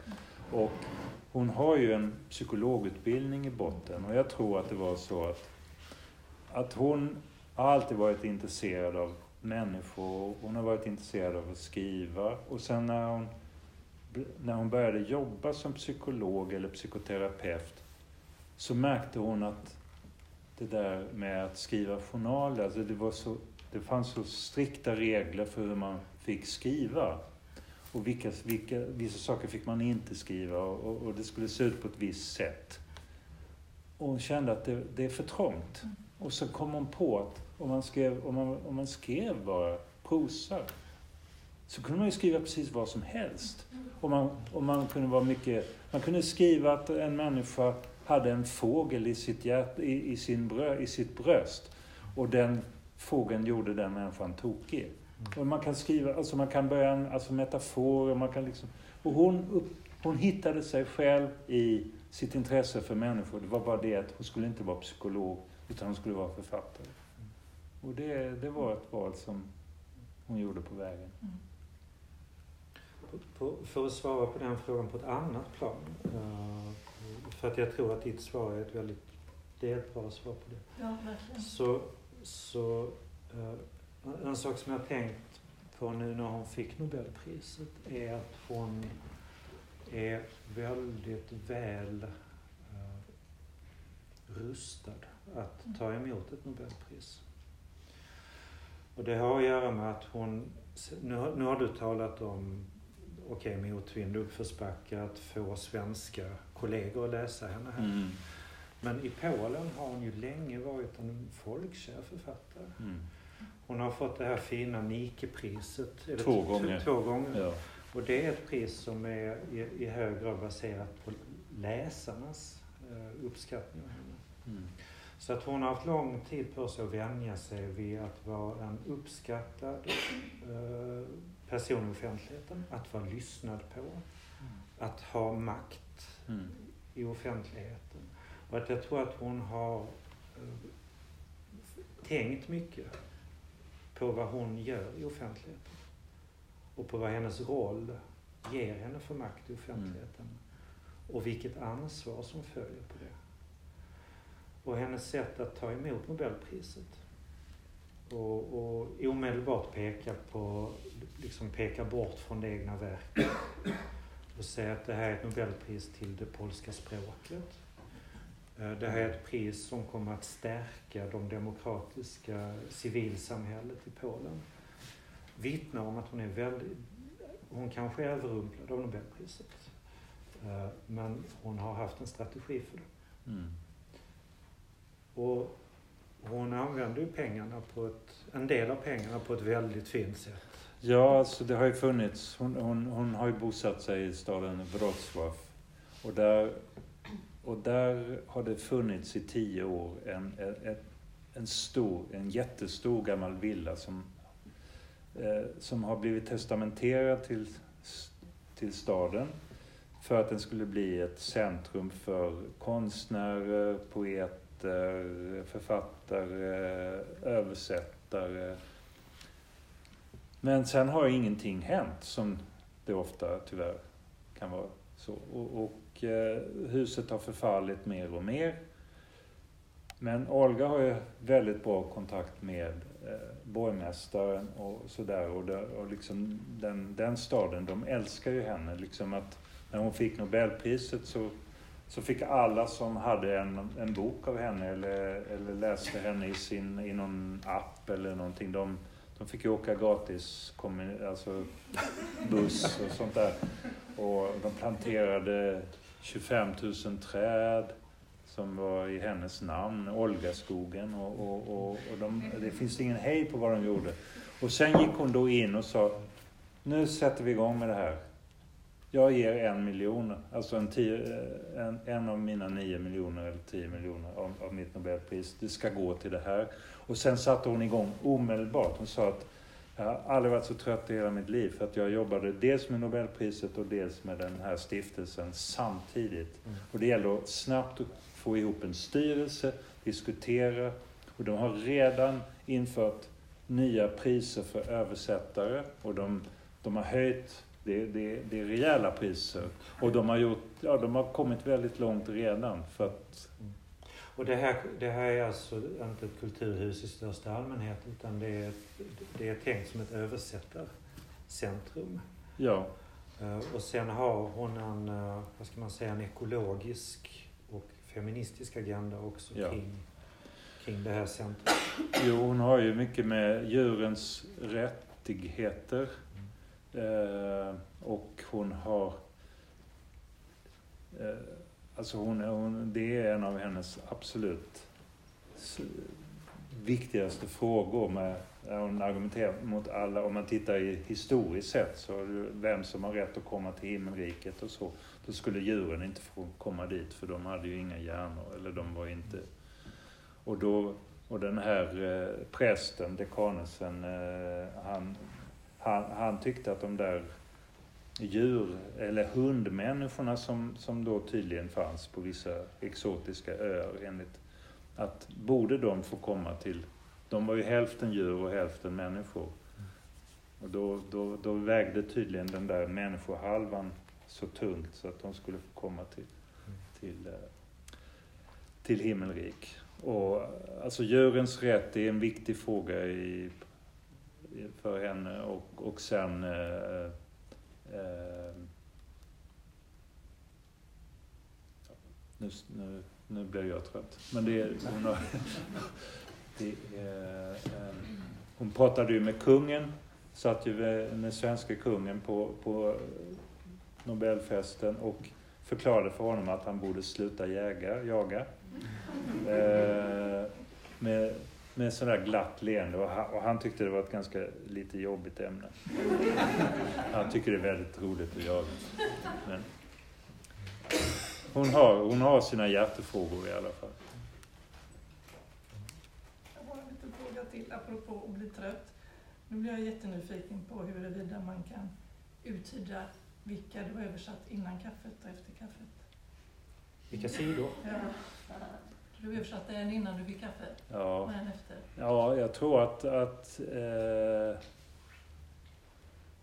Speaker 3: Och hon har ju en psykologutbildning i botten och jag tror att det var så att, att hon har alltid varit intresserad av människor. Hon har varit intresserad av att skriva och sen när hon när hon började jobba som psykolog eller psykoterapeut så märkte hon att det där med att skriva journaler, alltså det, var så, det fanns så strikta regler för hur man fick skriva. Och vilka, vilka, vissa saker fick man inte skriva och, och det skulle se ut på ett visst sätt. Och hon kände att det, det är för trångt. Och så kom hon på att om man skrev, om man, om man skrev bara prosa så kunde man ju skriva precis vad som helst. Och man, och man kunde vara mycket... Man kunde skriva att en människa hade en fågel i sitt, hjärt, i, i, sin brö, i sitt bröst. Och den fågeln gjorde den människan tokig. Och man kan skriva, alltså man kan börja, alltså metaforer, man kan liksom... Och hon, upp, hon hittade sig själv i sitt intresse för människor. Det var bara det att hon skulle inte vara psykolog, utan hon skulle vara författare. Och det, det var ett val som hon gjorde på vägen.
Speaker 2: På, på, för att svara på den frågan på ett annat plan. Uh, för att jag tror att ditt svar är ett väldigt, det är ett bra svar på det.
Speaker 9: Ja, verkligen.
Speaker 2: Så, så uh, en sak som jag tänkt på nu när hon fick Nobelpriset är att hon är väldigt väl uh, rustad att ta emot ett Nobelpris. Och det har att göra med att hon, nu har, nu har du talat om okej, okay, motvind, uppförsbacke, att få svenska kollegor att läsa henne här.
Speaker 3: Mm.
Speaker 2: Men i Polen har hon ju länge varit en folkkär författare.
Speaker 3: Mm.
Speaker 2: Hon har fått det här fina Nike-priset.
Speaker 3: Två gånger.
Speaker 2: Två gånger.
Speaker 3: Ja.
Speaker 2: Och det är ett pris som är i, i hög grad baserat på läsarnas eh, uppskattning av henne.
Speaker 3: Mm.
Speaker 2: Så att hon har haft lång tid på sig att vänja sig vid att vara en uppskattad eh, person i offentligheten, att vara lyssnad på, att ha makt
Speaker 3: Mm.
Speaker 2: i offentligheten. Och att jag tror att hon har eh, tänkt mycket på vad hon gör i offentligheten. Och på vad hennes roll ger henne för makt i offentligheten. Och vilket ansvar som följer på det. Och hennes sätt att ta emot Nobelpriset. Och, och omedelbart peka på, liksom peka bort från det egna verket. Och säga att det här är ett Nobelpris till det polska språket. Eh, Det här är ett pris som kommer att stärka de demokratiska civilsamhället i Polen. Vittnar om att hon är väldigt, hon kanske är överrumplad av Nobelpriset. Eh, Men hon har haft en strategi för det.
Speaker 3: Mm.
Speaker 2: Och hon använder ju pengarna på ett, en del av pengarna på ett väldigt fint sätt.
Speaker 3: Ja, alltså det har ju funnits. Hon, hon, hon har ju bosatt sig i staden Wrocław. Och där, och där har det funnits i tio år en, en, en stor, en jättestor gammal villa som eh, som har blivit testamenterad till, till staden för att den skulle bli ett centrum för konstnärer, poeter, författare, översättare. Men sen har ingenting hänt som det ofta tyvärr kan vara så. Och, och Eh, huset har förfallit mer och mer. Men Olga har ju väldigt bra kontakt med eh, borgmästaren och sådär. Och, det, och liksom den, den staden, de älskar ju henne. Liksom att när hon fick Nobelpriset så, så fick alla som hade en, en bok av henne eller, eller läste henne i, sin, i någon app eller någonting, de, de fick ju åka gratis alltså buss och sånt där. Och de planterade 25 000 träd som var i hennes namn, Olgaskogen. Och, och, och, och de, det finns ingen hej på vad de gjorde. Och sen gick hon då in och sa, nu sätter vi igång med det här. Jag ger en miljon, alltså en, tio, eh, en, en av mina nio miljoner eller tio miljoner av, av mitt Nobelpris. Det ska gå till det här. Och sen satte hon igång omedelbart. Hon sa att jag har aldrig varit så trött i hela mitt liv för att jag jobbade dels med Nobelpriset och dels med den här stiftelsen samtidigt. Mm. Och det gäller att snabbt få ihop en styrelse, diskutera och de har redan infört nya priser för översättare och de, de har höjt det, det, det är rejäla priser. Och de har, gjort, ja, de har kommit väldigt långt redan. För att...
Speaker 2: Och det här, det här är alltså inte ett kulturhus i största allmänhet utan det är, det är tänkt som ett översättarcentrum.
Speaker 3: Ja.
Speaker 2: Eh, och sen har hon en, eh, vad ska man säga, en ekologisk och feministisk agenda också ja. kring, kring det här centret.
Speaker 3: Jo, hon har ju mycket med djurens rättigheter Eh, och hon har... Alltså hon, hon, det är en av hennes absolut viktigaste frågor. Med, hon argumenterar mot alla, om man tittar i historiskt sett, så vem som har rätt att komma till himmelriket och så. Då skulle djuren inte få komma dit för de hade ju inga hjärnor, eller de var inte... Och, då, och den här eh, prästen, dekanesen, eh, han han, han tyckte att de där djur, eller hundmänniskorna som, som då tydligen fanns på vissa exotiska öar enligt att borde de få komma till, de var ju hälften djur och hälften människor. Och då, då, då vägde tydligen den där människohalvan så tungt så att de skulle få komma till, till, eh, till himmelrik. Och alltså djurens rätt är en viktig fråga i för henne och, och sen eh, Ehm. nu, nu, nu blev jag trött. Men det, hon, har, [laughs] det, eh, hon pratade ju med kungen, satt ju med svenska kungen på, på Nobelfesten och förklarade för honom att han borde sluta jäga, jaga. Eh, med, med sådär glatt leende och han, och han, tyckte det var ett ganska lite jobbigt ämne. Han tycker det är väldigt roligt att jaga. Men hon, har, hon har sina hjärtefrågor i alla fall.
Speaker 9: Jag har en liten fråga till apropå att bli trött. Nu blir jag jättenyfiken på huruvida man kan uttyda vilka du har översatt innan kaffet och efter kaffet.
Speaker 2: Vilka sidor?
Speaker 9: Ja. Du översatte en innan du fick kaffe?
Speaker 3: Ja.
Speaker 9: Och en efter?
Speaker 3: Ja, jag tror att, att eh,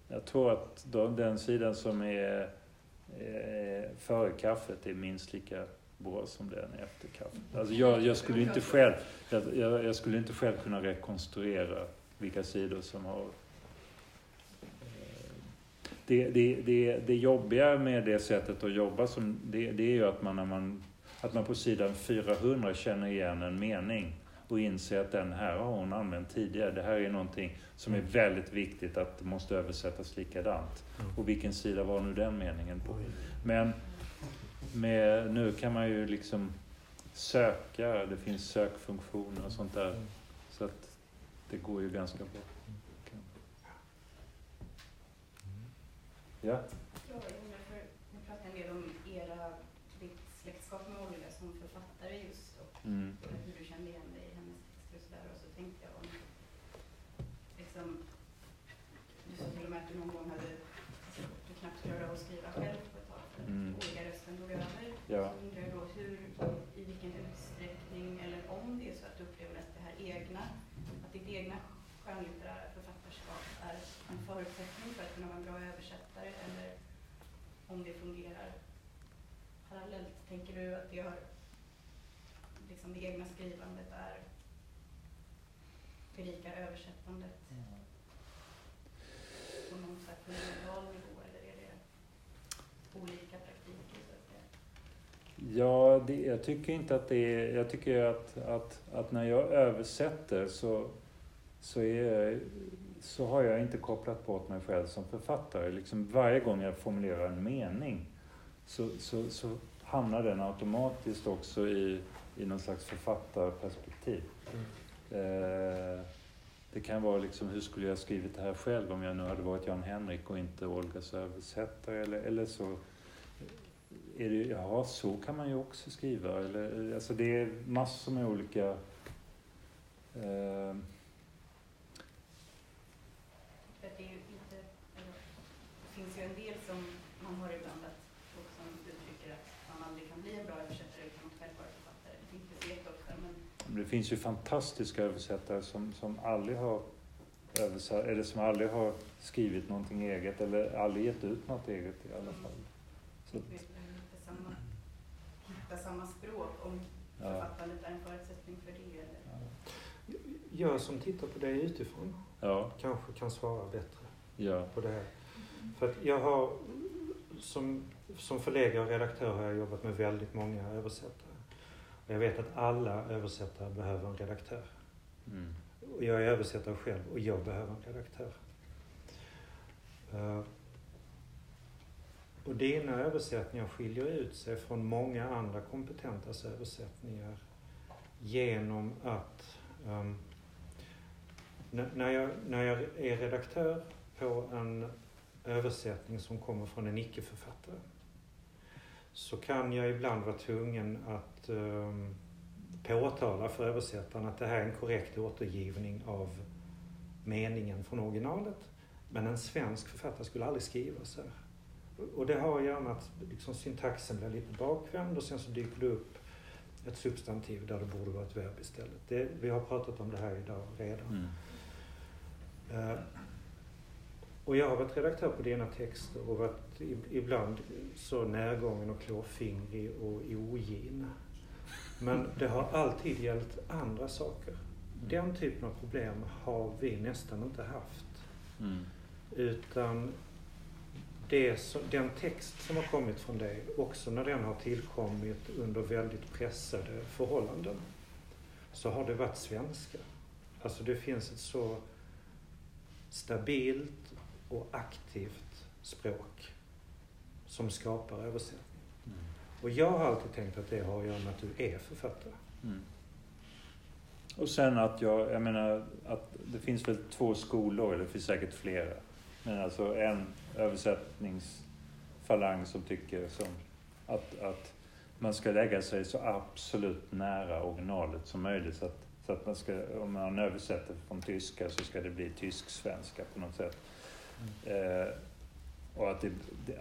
Speaker 3: jag tror att de, den sidan som är eh, före kaffet är minst lika bra som den efter kaffet. Alltså jag, jag skulle inte själv, jag, jag, skulle inte själv kunna rekonstruera vilka sidor som har eh, det, det, det, det jobbiga med det sättet att jobba som, det, det är ju att man när man att man på sidan 400 känner igen en mening och inser att den här har hon använt tidigare. Det här är någonting som är mm. väldigt viktigt att det måste översättas likadant. Mm. Och vilken sida var nu den meningen på? Men med, nu kan man ju liksom söka, det finns sökfunktioner och sånt där. Mm. Så att det går ju ganska bra. Ja?
Speaker 6: Mm. Hur du kände igen dig i hennes texter och sådär. Och så tänkte jag om, liksom,
Speaker 10: att skriva själv på ett tag för att
Speaker 3: Mm.
Speaker 10: Olga-rösten tog över.
Speaker 3: Ja.
Speaker 10: Så undrar jag då hur, i vilken utsträckning eller om det är så att du upplever att det här egna, att ditt egna skönlitterära författarskap är en förutsättning för att kunna vara en bra översättare eller om det fungerar parallellt. Tänker du att det har, liksom det egna skrivandet är berikar översättandet på någon slags fundamental nivå eller är det olika praktiker så att säga?
Speaker 3: Ja, det, jag tycker inte att det är... Jag tycker att, att, att när jag översätter så, så, är, så har jag inte kopplat bort mig själv som författare. Liksom varje gång jag formulerar en mening så, så, så hamnar den automatiskt också i, i någon slags författarperspektiv. Eh, det kan vara liksom, hur skulle jag skrivit det här själv om jag nu hade varit Jan Henrik och inte Olgas översättare? Eller, eller så är det, ja, så kan man ju också skriva. Eller, alltså det är massor med olika... Eh,
Speaker 10: inte, det finns ju en del som man hör ibland att folk som uttrycker att man aldrig kan bli en bra översättare utan att själv vara författare. Det finns det vet också, men
Speaker 3: det finns ju fantastiska översättare som, som aldrig har översatt, eller som aldrig har skrivit någonting eget eller aldrig gett ut något eget i alla fall. Så,
Speaker 10: det inte samma, hitta samma språk om
Speaker 3: ja,
Speaker 10: författandet är en förutsättning för det. Eller?
Speaker 3: ja,
Speaker 2: Jag som tittar på dig utifrån
Speaker 3: ja,
Speaker 2: kanske kan svara bättre
Speaker 3: ja,
Speaker 2: på det här. För att jag har som, som förläggare och redaktör har jag jobbat med väldigt många översättare. Jag vet att alla översättare behöver en redaktör.
Speaker 3: mm,
Speaker 2: Och jag är översättare själv och jag behöver en redaktör. Eh, och dina översättningar skiljer ut sig från många andra kompetentas översättningar genom att n- när, jag, när jag är redaktör på en översättning som kommer från en icke-författare så kan jag ibland vara tvungen att um, påtala för översättaren att det här är en korrekt återgivning av meningen från originalet. Men en svensk författare skulle aldrig skriva så här. Och det har gärna att liksom, syntaxen blir lite bakvänd och sen så dyker det upp ett substantiv där det borde vara ett verb istället. Det, vi har pratat om det här idag redan.
Speaker 3: mm,
Speaker 2: Eh, och jag har varit redaktör på dina texter och varit ibland så närgången och klåfingrig och ogin. Men det har alltid gällt andra saker. Den typen av problem har vi nästan inte haft.
Speaker 3: mm,
Speaker 2: Utan det som, den text som har kommit från dig, också när den har tillkommit under väldigt pressade förhållanden, så har det varit svenska. Alltså det finns ett så stabilt och aktivt språk som skapar översättning.
Speaker 3: mm,
Speaker 2: Och jag har alltid tänkt att det har att göra med att du är författare.
Speaker 3: mm. Och sen att jag, jag menar att det finns väl två skolor, eller det finns säkert flera. Men alltså en översättningsfalang som tycker som att, att man ska lägga sig så absolut nära originalet som möjligt. Så att, så att man ska, om man översätter från tyska så ska det bli tysk-svenska på något sätt. Eh, och att, det,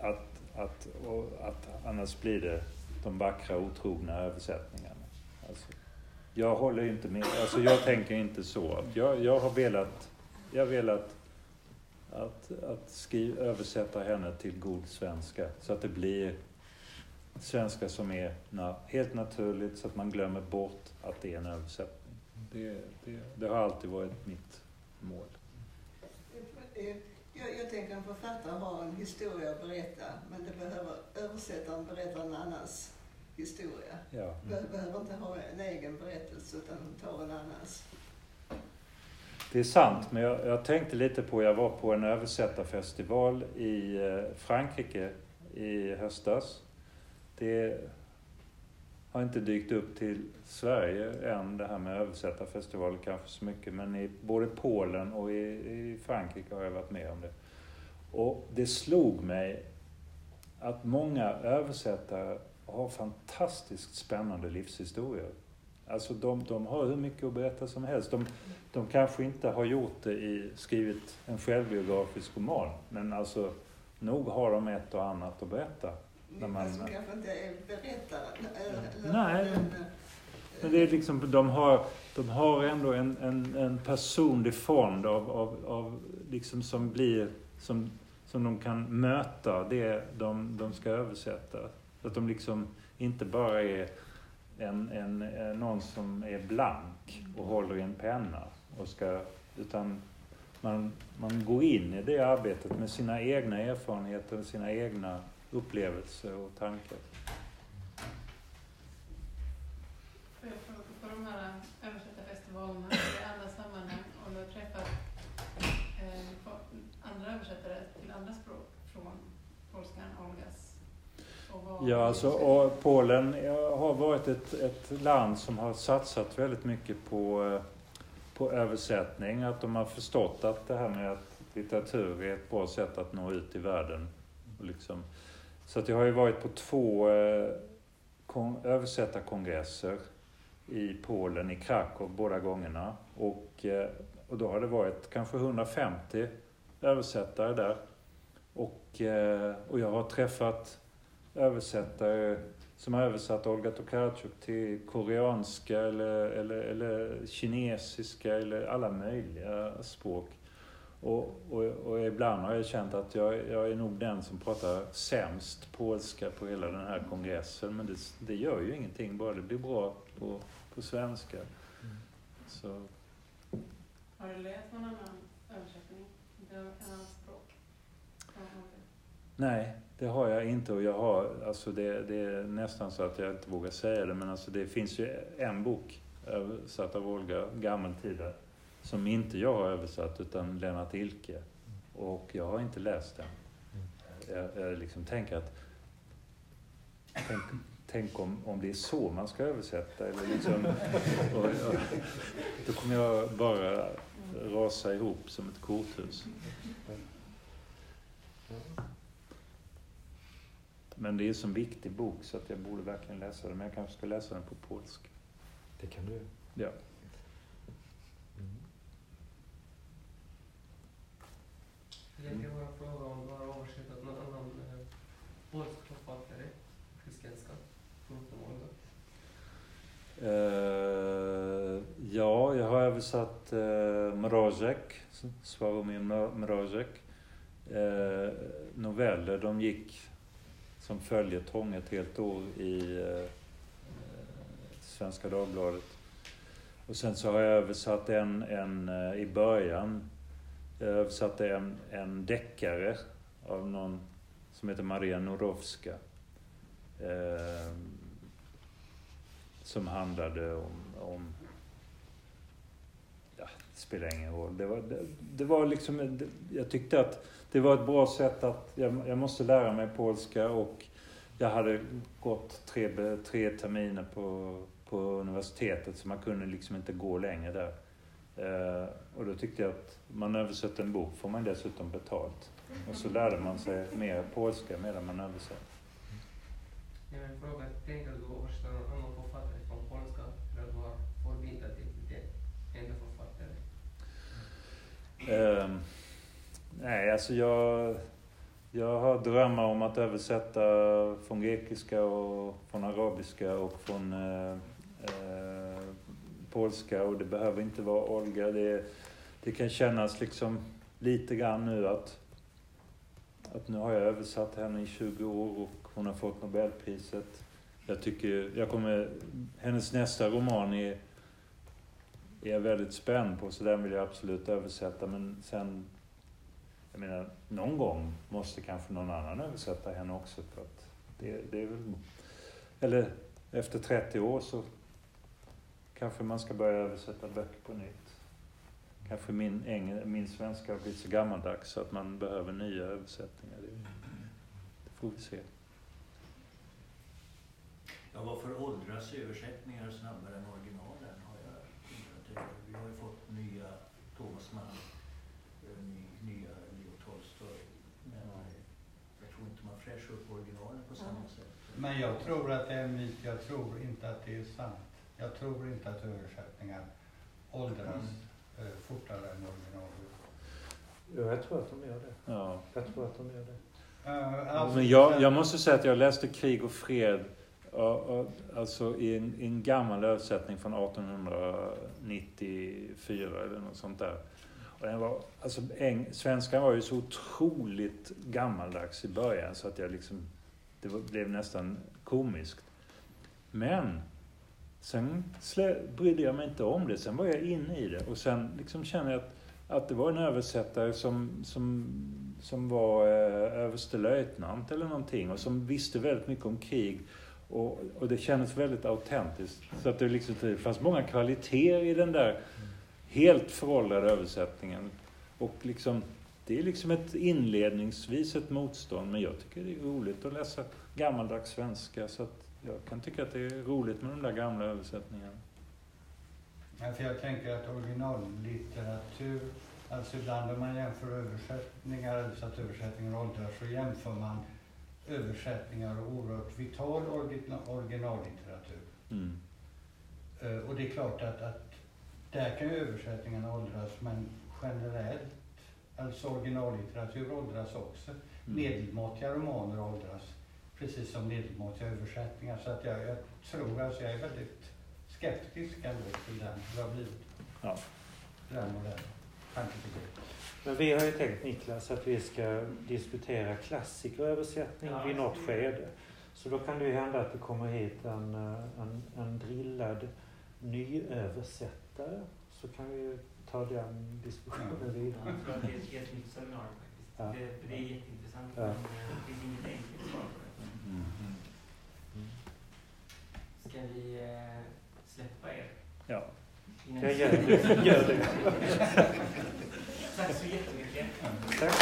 Speaker 3: att, att, och att annars blir det de vackra otrogna översättningarna. Alltså, jag håller inte med. Alltså jag tänker inte så. Jag, jag har velat, jag har velat att, att skriva, översätta henne till god svenska så att det blir svenska som är na, helt naturligt så att man glömmer bort att det är en översättning. Det, det, det har alltid varit mitt mål.
Speaker 11: Jag, jag tänker en författare har en historia att berätta, men det behöver översättaren berätta en annans historia.
Speaker 3: Ja.
Speaker 11: Be- behöver inte ha en egen berättelse utan tar en annans.
Speaker 3: Det är sant, men jag, jag tänkte lite på, jag var på en översättarfestival i eh, Frankrike i höstas. Det har inte dykt upp till Sverige än, det här med översättarfestivaler kanske så mycket, men i både Polen och i, i Frankrike har jag varit med om det. Och det slog mig att många översättare har fantastiskt spännande livshistorier. Alltså de, de har hur mycket att berätta som helst. De, de kanske inte har gjort det i, skrivit en självbiografisk roman, men alltså nog har de ett och annat att berätta.
Speaker 11: När man, som kanske inte är berättare.
Speaker 3: Nej, men, men det är liksom, de har, de har ändå en, en, en personlig fond av, av, av liksom som blir, som, som de kan möta det de, de ska översätta. Att de liksom inte bara är en, en, någon som är blank och håller i en penna och ska, utan man, man går in i det arbetet med sina egna erfarenheter, sina egna upplevelser och tankar.
Speaker 12: Får jag fråga, på de här översättarfestivalerna, i alla sammanhang, har du träffat eh, andra översättare till andra språk från polskan, Olgas?
Speaker 3: Ja, alltså och Polen har varit ett, ett land som har satsat väldigt mycket på eh, på översättning, att de har förstått att det här med att litteratur är ett bra sätt att nå ut i världen. Liksom. Så att jag har ju varit på två eh, översättarkongresser i Polen, i Krakow, båda gångerna. Och, eh, och då har det varit kanske 150 översättare där. Och, eh, och jag har träffat översättare som har översatt Olga Tokarczuk till koreanska eller, eller, eller kinesiska eller alla möjliga språk. Och, och, och, ibland har jag känt att jag, jag är nog den som pratar sämst polska på hela den här kongressen. Men det, det gör ju ingenting, bara det blir bra på, på svenska. Mm. Så.
Speaker 12: Har du läst någon annan översättning? Ett annat språk?
Speaker 3: Nej, det har jag inte och jag har, alltså det, det, är nästan så att jag inte vågar säga det, men alltså det finns ju en bok översatt av Olga, Gammeltida, som inte jag har översatt utan Lennart Ilke. Och jag har inte läst den. Jag, jag liksom tänker att Tänk, tänk om, om det är så man ska översätta. Eller liksom, [laughs] och, och, då kommer jag bara rasa ihop som ett korthus. Men det är en så viktig bok så att jag borde verkligen läsa den. Men jag kanske ska läsa den på polska.
Speaker 13: Det kan du.
Speaker 3: Ja.
Speaker 14: Jag kan bara fråga om du har översatt någon annan eh, polsk författare till svenska, förutom Olga?
Speaker 3: Uh, eh, ja, jag har översatt uh, Mrozek, Sławomir Mrozek. Uh, noveller, de gick som följetong ett helt år i uh, Svenska Dagbladet. Och sen så har jag översatt en, en i början, jag översatte en, en deckare av någon som heter Maria Norowska. Eh, som handlade om, om ja, det spelar ingen roll. Det var, det, det var liksom, det, jag tyckte att det var ett bra sätt att, jag, jag måste lära mig polska och jag hade gått tre, tre terminer på, på universitetet så man kunde liksom inte gå längre där. Eh, och då tyckte jag att man översätter en bok får man dessutom betalt. Och så lärde man sig mer polska medan man översatte.
Speaker 14: Jag vill fråga, tänker du översätta någon annan författare från polska eller du har förbindat dig till den enda författare?
Speaker 3: Eh, Nej, alltså jag, jag har drömmar om att översätta från grekiska och från arabiska och från eh, eh, polska och det behöver inte vara Olga. Det, det kan kännas liksom lite grann nu att, att nu har jag översatt henne i 20 år och hon har fått Nobelpriset. Jag tycker, jag kommer, hennes nästa roman är, är jag väldigt spänd på så den vill jag absolut översätta men sen jag menar, någon gång måste kanske någon annan översätta henne också. För att det, det är väl, eller efter 30 år så kanske man ska börja översätta böcker på nytt. Kanske min, engel, min svenska har blivit så gammaldags så att man behöver nya översättningar. Det, det får vi se.
Speaker 8: Ja, varför åldras översättningar snabbare än originalen? Har jag Vi har ju fått nya Thomas Mann, eh, ny, nya fräscha upp originalen på samma sätt.
Speaker 7: Men jag tror att det är en myt. Jag tror inte att det är sant. Jag tror inte att översättningar åldras mm. fortare än original.
Speaker 2: Ja, jag tror att de gör det.
Speaker 3: Ja.
Speaker 2: Jag tror att de gör det.
Speaker 7: Uh,
Speaker 3: Men jag, jag måste säga att jag läste Krig och fred alltså i en, i en gammal översättning från 1894 eller något sånt där. Och den var, alltså, eng, svenskan var ju så otroligt gammaldags i början så att jag liksom, det var, blev nästan komiskt. Men sen brydde jag mig inte om det. Sen var jag inne i det och sen liksom kände jag att, att det var en översättare som, som, som var eh, överstelöjtnant eller någonting och som visste väldigt mycket om krig. Och, och det kändes väldigt autentiskt. Så att det, liksom, det fanns många kvaliteter i den där helt föråldrade översättningen. Och liksom, det är liksom ett inledningsvis ett motstånd, men jag tycker det är roligt att läsa gammaldags svenska. Så att jag kan tycka att det är roligt med de där gamla översättningarna.
Speaker 7: Ja, för jag tänker att originallitteratur, alltså ibland om man jämför översättningar, så att översättningar åldras, så jämför man översättningar och oerhört vital originallitteratur. Mm. Uh, och det är klart att, att där kan ju översättningarna åldras, men generellt, alltså originallitteratur åldras också. Mm. Medelmåttiga romaner åldras precis som medelmåttiga översättningar. Så att jag, jag tror, alltså jag är väldigt skeptisk ändå till den, det har blivit. Ja. Den modellen.
Speaker 2: Men vi har ju tänkt Niklas att vi ska diskutera klassikeröversättning ja, vid något skede. Så då kan det ju hända att det kommer hit en, en, en drillad nyöversättare. Så kan vi ju ta den diskussionen ja. vidare.
Speaker 13: Jag tror att det är ett helt nytt seminarium faktiskt. Ja. Det, det är jätteintressant ja. men eh, det finns inget enkelt svar. Mm. Mm. Ska vi eh, släppa er?
Speaker 2: Ja. Jag gör det. Gör det.
Speaker 13: Tack så jättemycket.
Speaker 2: Tack.